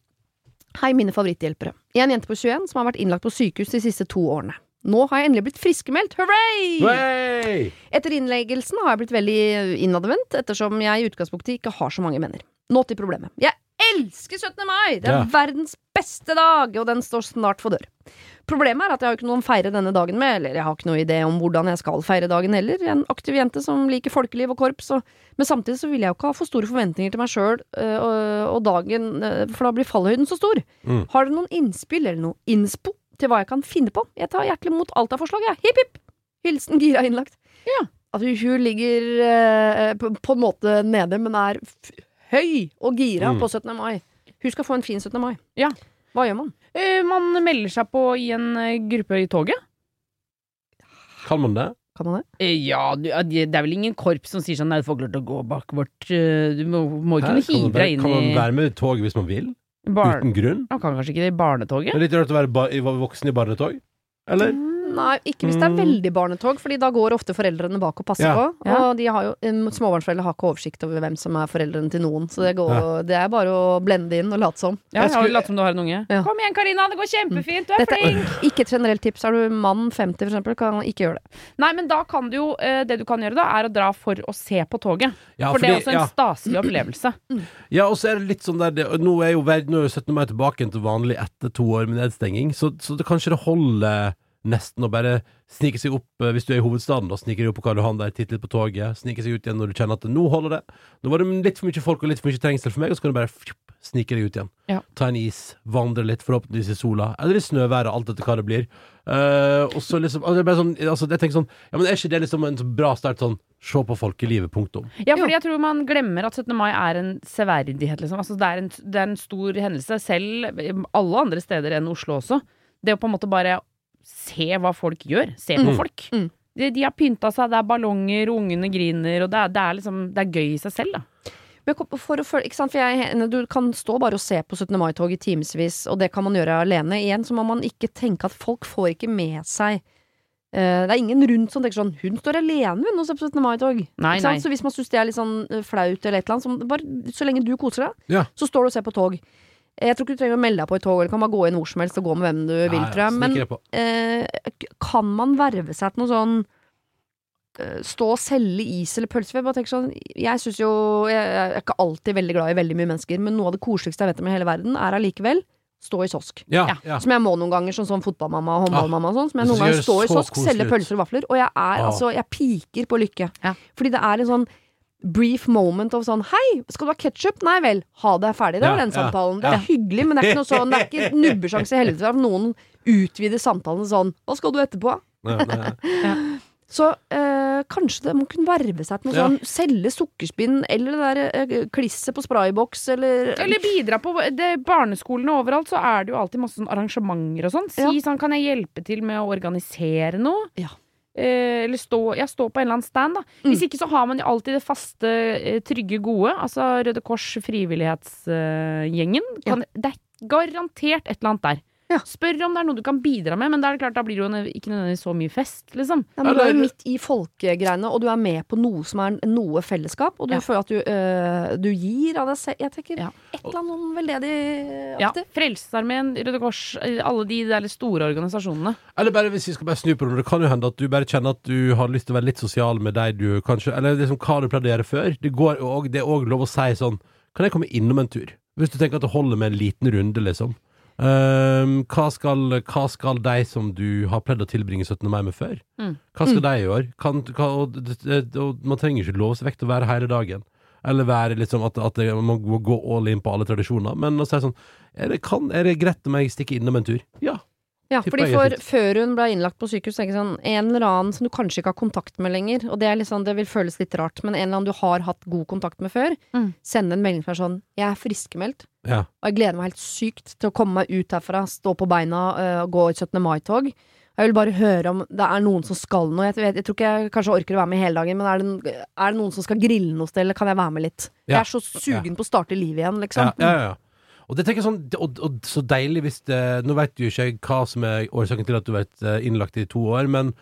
Hei, mine favoritthjelpere. Jeg er en jente på 21 som har vært innlagt på sykehus de siste to årene. Nå har jeg endelig blitt friskmeldt. Hurray! Etter innleggelsen har jeg blitt veldig innadvendt, ettersom jeg i utgangspunktet ikke har så mange venner. Nå til problemet. Jeg elsker 17. mai! Det er Ja. verdens beste dag, og den står snart for dør. Problemet er at jeg har ikke noen å feire denne dagen med, eller jeg har ikke noe idé om hvordan jeg skal feire dagen heller. Jeg er en aktiv jente som liker folkeliv og korps, og, men samtidig så vil jeg jo ikke ha for store forventninger til meg sjøl og, og dagen, øh, for da blir fallhøyden så stor. Mm. Har dere noen innspill eller noe innspo til hva jeg kan finne på? Jeg tar hjertelig imot alt av forslag, jeg. Hipp hipp! Hilsen Gira innlagt. Ja. At hun ligger eh, på, på en måte nede, men er f høy og gira Mm. på 17. mai. Hun skal få en fin 17. mai. Ja. Hva gjør man? Eh, man melder seg på i en eh, gruppe i toget. Kan man det? Kan man det? Eh, ja, du, ja, det det er vel ingen korps som sier sånn Nei, du får ikke lov til å gå bak vårt eh, Du må, må ikke Hæ? man hive være- deg inn Kan man i være med i toget hvis man vil? barn... Uten grunn? Man kan kanskje ikke det i Det barnetoget? er litt rart å være ba i- voksen i barnetog. Eller? Nei, ikke hvis det er Mm. veldig barnetog, Fordi da går ofte foreldrene bak og passer Ja. på. Ja. Og de har jo, småbarnsforeldre har ikke oversikt over hvem som er foreldrene til noen, så det, går, det er bare å blende inn og late som. Ja, Jeg jeg har skulle- latt som du har en unge. Ja. Kom igjen, Karina, det går kjempefint, du er Dette er flink! ikke et generelt tips. Er du mann 50 for eksempel, kan ikke gjøre det. Nei, men da kan du jo eh, Det du kan gjøre, da, er å dra for å se på toget. Ja, for det er fordi- også en ja. staselig opplevelse. Ja, og så er det litt sånn der det, Nå er jo nå er jo 17. mai tilbake igjen til vanlig etter to år med nedstenging, så, så det kanskje det holder nesten å bare snike seg opp eh, hvis du er i hovedstaden. Da sniker deg opp på Karl Johan der, titte litt på toget, snike seg ut igjen når du kjenner at nå holder det. Nå var det litt for mye folk og litt for mye trengsel for meg, og så kan du bare fjup, snike deg ut igjen. Ja. Ta en is, vandre litt, forhåpentligvis i sola, eller i snøværet, alt etter hva det blir. Uh, og så liksom altså, det er sånn, altså, Jeg tenker sånn Ja, men er ikke det liksom en sånn bra start sånn Se på folkelivet, punktum. Ja, fordi jeg tror man glemmer at 17. mai er en severdighet, liksom. Altså, det, er en, det er en stor hendelse, selv alle andre steder enn Oslo også. Det å på en måte bare se hva folk gjør. Se på Mm. folk. Mm. De, de har pynta seg, det er ballonger, ungene griner, og det er, det er liksom Det er gøy i seg selv, da. Men for, å følge ikke sant? For jeg, du kan stå bare og se på 17. mai-tog i timevis, og det kan man gjøre alene. Igjen så må man ikke tenke at folk får ikke med seg eh, Det er ingen rundt som tenker sånn 'Hun står alene, hun, og ser på 17. mai-tog'. Nei, Ikke sant? nei. Så hvis man syns det er litt sånn eh, flaut eller et eller annet, så, bare, så lenge du koser deg, Ja. så står du og ser på tog. Jeg tror ikke du trenger å melde deg på et tog, eller kan bare gå inn hvor som helst og gå med hvem du vil, Ja, ja, tror jeg. Men eh, kan man verve seg til noe sånn eh, Stå og selge is eller pølser? Jeg bare tenker sånn Jeg synes jo Jeg er ikke alltid veldig glad i veldig mye mennesker, men noe av det koseligste jeg vet om i hele verden, er allikevel stå i sosk. Ja, Ja. ja. Som jeg må noen ganger, sånn som fotballmamma og håndballmamma og sånn. Som jeg noen ganger står i sosk, selger pølser og vafler, og jeg er Ah. altså Jeg piker på lykke. Ja. Fordi det er en sånn brief moment of sånn Hei, skal du ha ketsjup? Nei vel, ha det ferdig. Det Ja, den samtalen. ja, ja. Det er hyggelig, men det er ikke noe sånn Det er ikke nubbesjanse i helvete for at noen utvider samtalen sånn Hva skal du etterpå? Så øh, kanskje det må kunne verve seg til noe Ja. sånn selge sukkerspinn, eller det der øh, klisset på sprayboks, eller Eller bidra på det, barneskolene overalt, så er det jo alltid masse sånn arrangementer og sånn. Si Ja. sånn, kan jeg hjelpe til med å organisere noe? Ja. Eh, eller stå, ja, stå på en eller annen stand, da. Mm. Hvis ikke så har man jo alltid det faste, eh, trygge, gode. Altså Røde Kors, frivillighetsgjengen. Ja. Det er garantert et eller annet der. Ja. Spør om det er noe du kan bidra med, men da er det klart, da blir det jo ikke nødvendigvis så mye fest, liksom. Ja, men du er jo midt i folkegreiene, og du er med på noe som er noe fellesskap, og du Ja. føler at du, øh, du gir av deg selv. Jeg tenker Ja. et eller annet sånn veldedig Ja. Frelsesarmeen, Røde Kors, eh, alle de der store organisasjonene. Eller bare hvis vi skal bare snu på det, det kan jo hende at du bare kjenner at du har lyst til å være litt sosial med deg du kanskje Eller liksom hva du pleide å gjøre før. Det, går, også, det er òg lov å si sånn Kan jeg komme innom en tur? Hvis du tenker at det holder med en liten runde, liksom. Ehm, hva, skal, hva skal de som du har pleid å tilbringe 17. mai med før? Mm. Hva skal de gjøre? Kan, hva, og, det- og man trenger ikke love seg vekk til å være hele dagen. Eller være liksom at, at det- man må gå all in på alle tradisjoner. Men å si sånn er det, kan, er det greit om jeg stikker innom en tur? Ja. Ja, fordi for Før hun ble innlagt på sykehus, tenker jeg sånn en eller annen som du kanskje ikke har kontakt med lenger, og det, er sånn, det vil føles litt rart, men en eller annen du har hatt god kontakt med før, Mm. sende en melding som er sånn 'Jeg er friskmeldt, ja. og jeg gleder meg helt sykt til å komme meg ut herfra, stå på beina øh, og gå i 17. mai-tog'. Jeg vil bare høre om det er noen som skal noe. Jeg, vet, jeg tror ikke jeg kanskje orker å være med hele dagen, men er det, er det noen som skal grille noe sted, eller kan jeg være med litt? Ja. Jeg er så sugen på å starte livet igjen, liksom. Ja, ja, ja. Og det tenker jeg sånn og, og så deilig hvis det Nå vet jo ikke hva som er årsaken til at du har vært eh, innlagt i to år, men,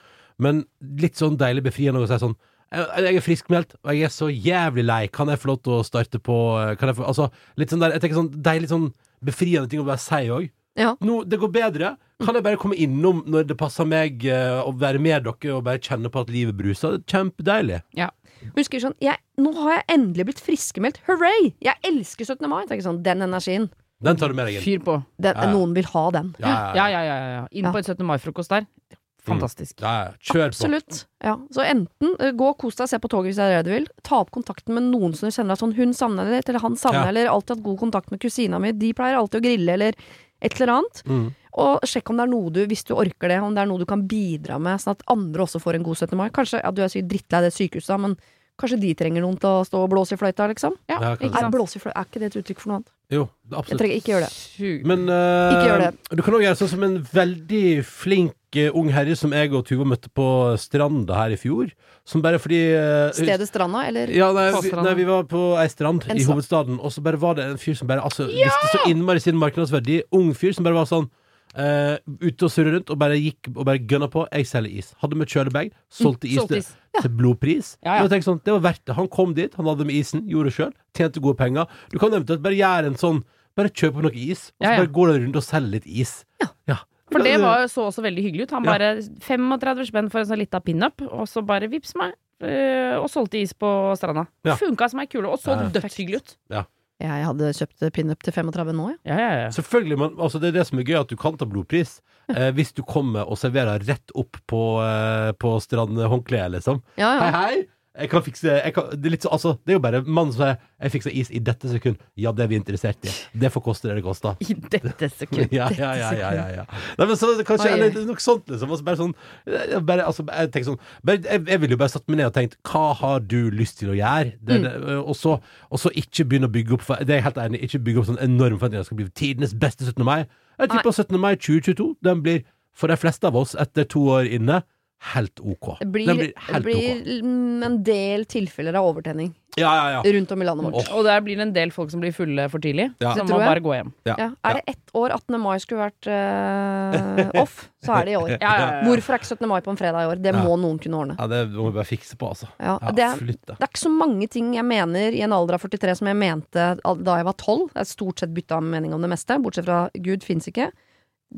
men litt sånn deilig befriende å si sånn jeg er friskmeldt, og jeg er så jævlig lei. Kan jeg få lov til å starte på eh, kan jeg få, Altså, litt sånn der Jeg tenker sånn deilig sånn befriende ting å bare si òg. Ja. Nå, det går bedre. Kan jeg bare komme innom når det passer meg, å og være med dere og bare kjenne på at livet bruser? Det er Kjempedeilig. Husker sånn jeg, Nå har jeg endelig blitt friskmeldt. Hurray! Jeg elsker 17. mai. Tenker sånn, Den energien. Den tar du med deg inn. Fyr på. Den, Ja, ja. Noen vil ha den. Ja, Ja, ja, ja. ja, ja. Inn Ja. på et 17. mai-frokost der. Fantastisk. Mm. ja. Kjør på. Absolutt. Ja. Så enten uh, gå og kos deg, se på toget hvis det er det du vil. Ta opp kontakten med noen som du kjenner at sånn, hun savner litt, eller han savner, Ja. eller alltid hatt god kontakt med kusina mi. De pleier alltid å grille, eller et eller annet. Mm. Og sjekk om det er noe du, hvis du orker det, om det er noe du kan bidra med, sånn at andre også får en god 17. mai. Kanskje, ja, Du er drittlei det sykehuset, men kanskje de trenger noen til å stå og blåse i fløyta, liksom? Ja, Ja, ikke sant. blåse i fløyta, er ikke det et uttrykk for noe annet? Jo, Jeg trenger ikke gjøre det. Men uh, Ikke gjør det. du kan òg gjøre sånn som en veldig flink uh, ung herre som jeg og Tuva møtte på stranda her i fjor. Som bare fordi uh, Stedet Stranda, eller? ja, nei, vi, nei, vi var på ei strand En i hovedstaden, og så bare var det en fyr som bare altså, visste så innmari sin markedsverdi. Ung fyr som bare var sånn eh, ute og surre rundt og bare gikk og bare gønna på. Jeg selger is. Hadde med kjølebag, solgte is Solgte til, is. til blodpris. Ja, ja. Sånn, det var verdt det. Han kom dit, han hadde med isen, gjorde det sjøl, tjente gode penger. Du kan eventuelt bare gjøre en sånn Bare kjøpe noe is, og så Ja, ja. bare går du rundt og selger litt is. Ja. For det var, så også veldig hyggelig ut. Han Ja. bare 35 spenn for en sånn lita pinup, og så bare vips meg. øh, Og solgte is på stranda. Ja. Funka som ei kule, og så Ja. dødshyggelig ut. Jeg hadde kjøpt pinup til 35 nå. Ja, ja, ja. Selvfølgelig, men altså, det er det som er gøy, at du kan ta blodpris. Eh, hvis du kommer og serverer rett opp på, eh, på strandhåndkleet, liksom. Ja, Hei, hei! Jeg kan fikse jeg kan, det, er litt så, altså, det er jo bare mannen som sier 'Jeg fikser is i dette sekund'. Ja, det er vi interessert i. Det får koste det det koster. I dette sekundet. Ja, ja, ja, ja, ja, ja. Nei, men så, kanskje, Oi. eller noe sånt, liksom. Altså, bare sånn, eh, bare, altså, jeg, tenker sånn bare, jeg, jeg ville jo bare satt meg ned og tenkt Hva har du lyst til å gjøre? Det, Mm. det, og, så, og så ikke begynne å bygge opp for- Det er jeg helt enig i. Ikke bygge opp sånn enorm forventning at Det skal bli tidenes beste 17. mai. Jeg tipper 17. mai 2022 Den blir for de fleste av oss etter to år inne helt OK. Det blir, blir helt blir OK. en del tilfeller av overtenning Ja, ja, ja. rundt om i landet vårt. Og der blir det en del folk som blir fulle for tidlig. Ja. Som må bare gå hjem. Ja. Ja. Er det ett år 18. mai skulle vært uh, off, så er det i år. Ja, ja, ja. Hvorfor er ikke 17. mai på en fredag i år? Det Ja. må noen kunne ordne. ja, det må vi bare fikse på, altså. Ja, Ja, det, er, det er ikke så mange ting jeg mener i en alder av 43 som jeg mente da jeg var 12. Jeg har stort sett bytta mening om det meste, bortsett fra Gud fins ikke.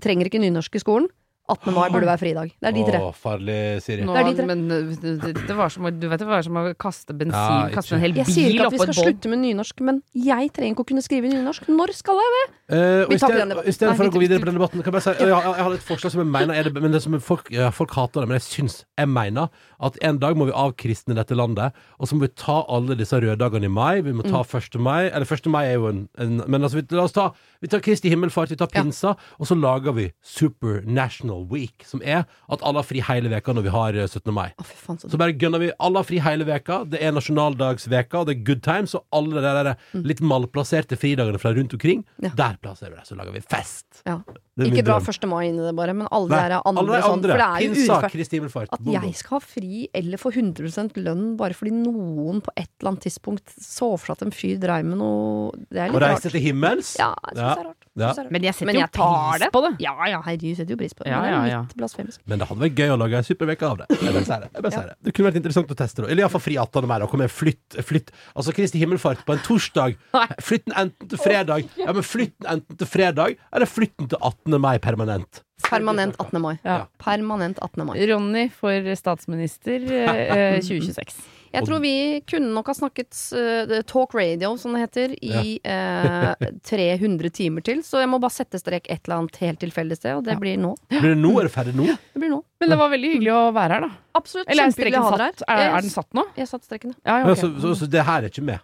Trenger ikke nynorsk i skolen. 18. mai burde være fridag. Det er de tre. Å, farlig, Siri. Nå, Det er de tre. men øh, det, var som, vet det var som å kaste bensin Ja, Kaste en hel Jeg sier ikke at vi skal slutte med nynorsk, men jeg trenger ikke å kunne skrive nynorsk. Når skal jeg det? Uh, Vi tar den debatten. i stedet for å gå videre på den debatten, kan jeg bare si jeg, jeg, jeg har et forslag som jeg mener er det, men det som folk, ja, folk hater det, men jeg syns Jeg mener at en dag må vi avkristne dette landet, og så må vi ta alle disse røddagene i mai. Vi må ta Mm. 1. mai. Eller 1. mai er jo en, en Men altså, vi, la oss ta Vi tar Kristi himmelfart, vi tar Ja. pinsa, og så lager vi Super National Week, som er at alle har fri hele veka når vi har eh, 17. mai. Å, fy faen, så Så bare gønner vi Alle har fri hele veka Det er nasjonaldagsveka Og det er good times Og alle de der litt malplasserte fridagene Fra rundt omkring Mm. Ja. Der plasserer vi det Så lager vi fest Ja. Ikke dra 1. mai inn i det, bare, men alle Nei, der andre, de sånn. andre For det er jo urettferdig. At jeg skal ha fri eller få 100 lønn bare fordi noen på et eller annet tidspunkt så for seg at en fyr dreiv med noe Det er litt litt Og rart. til himmels Ja, jeg synes Ja. det er rart. Ja. Men jeg setter Men jeg jo pris det. på det. Ja, ja, herregud, setter jo pris på det. Ja, Men det er ja, ja. litt blasfemisk. Men det hadde vært gøy å lage en superveke av det Jeg bare sier det, jeg bare sier det. det kunne vært interessant å teste det Eller i hvert fall fri 18. mai Da kommer en flytt, flytt Altså Kristi himmelfart på en torsdag Nei. Flytt den enten til fredag Ja, men flytt den enten til fredag Eller flytt den til 18. mai permanent Permanent 18. mai. Ja. Permanent 18. mai. Ronny for statsminister eh, 2026. Jeg tror vi kunne nok ha snakket uh, talk radio, som det heter, i eh, 300 timer til. Så jeg må bare sette strek et eller annet helt tilfeldig sted, og det Ja. blir nå. Blir det nå? Er det ferdig nå? Det blir nå. Men det var veldig hyggelig å være her, da. Absolutt. Eller er streken satt? her. Er, er den satt nå? Jeg satte streken, ja. Ja, ja, Ja, så, så, så det her er ikke med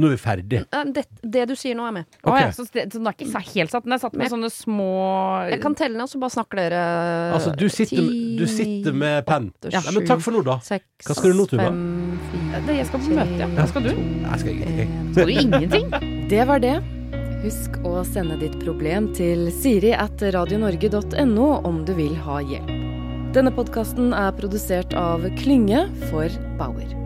Nå er vi ferdig Det, det du sier nå, er med. Okay. Oh, ja, så, det, så den er ikke helt satt? Den er satt med sånne små Jeg kan telle ned, og så bare snakker dere Altså, du sitter, du sitter med penn. Ja, men takk for nå, da. 6, Hva skal du nå, Tuva? Fire, Det, jeg skal på møte, ja. Skal du? Jeg skal ingenting. Skal du ingenting? Det var det. Husk å sende ditt problem til siri at radionorge.no om du vil ha hjelp. Denne podkasten er produsert av Klynge for Bauer.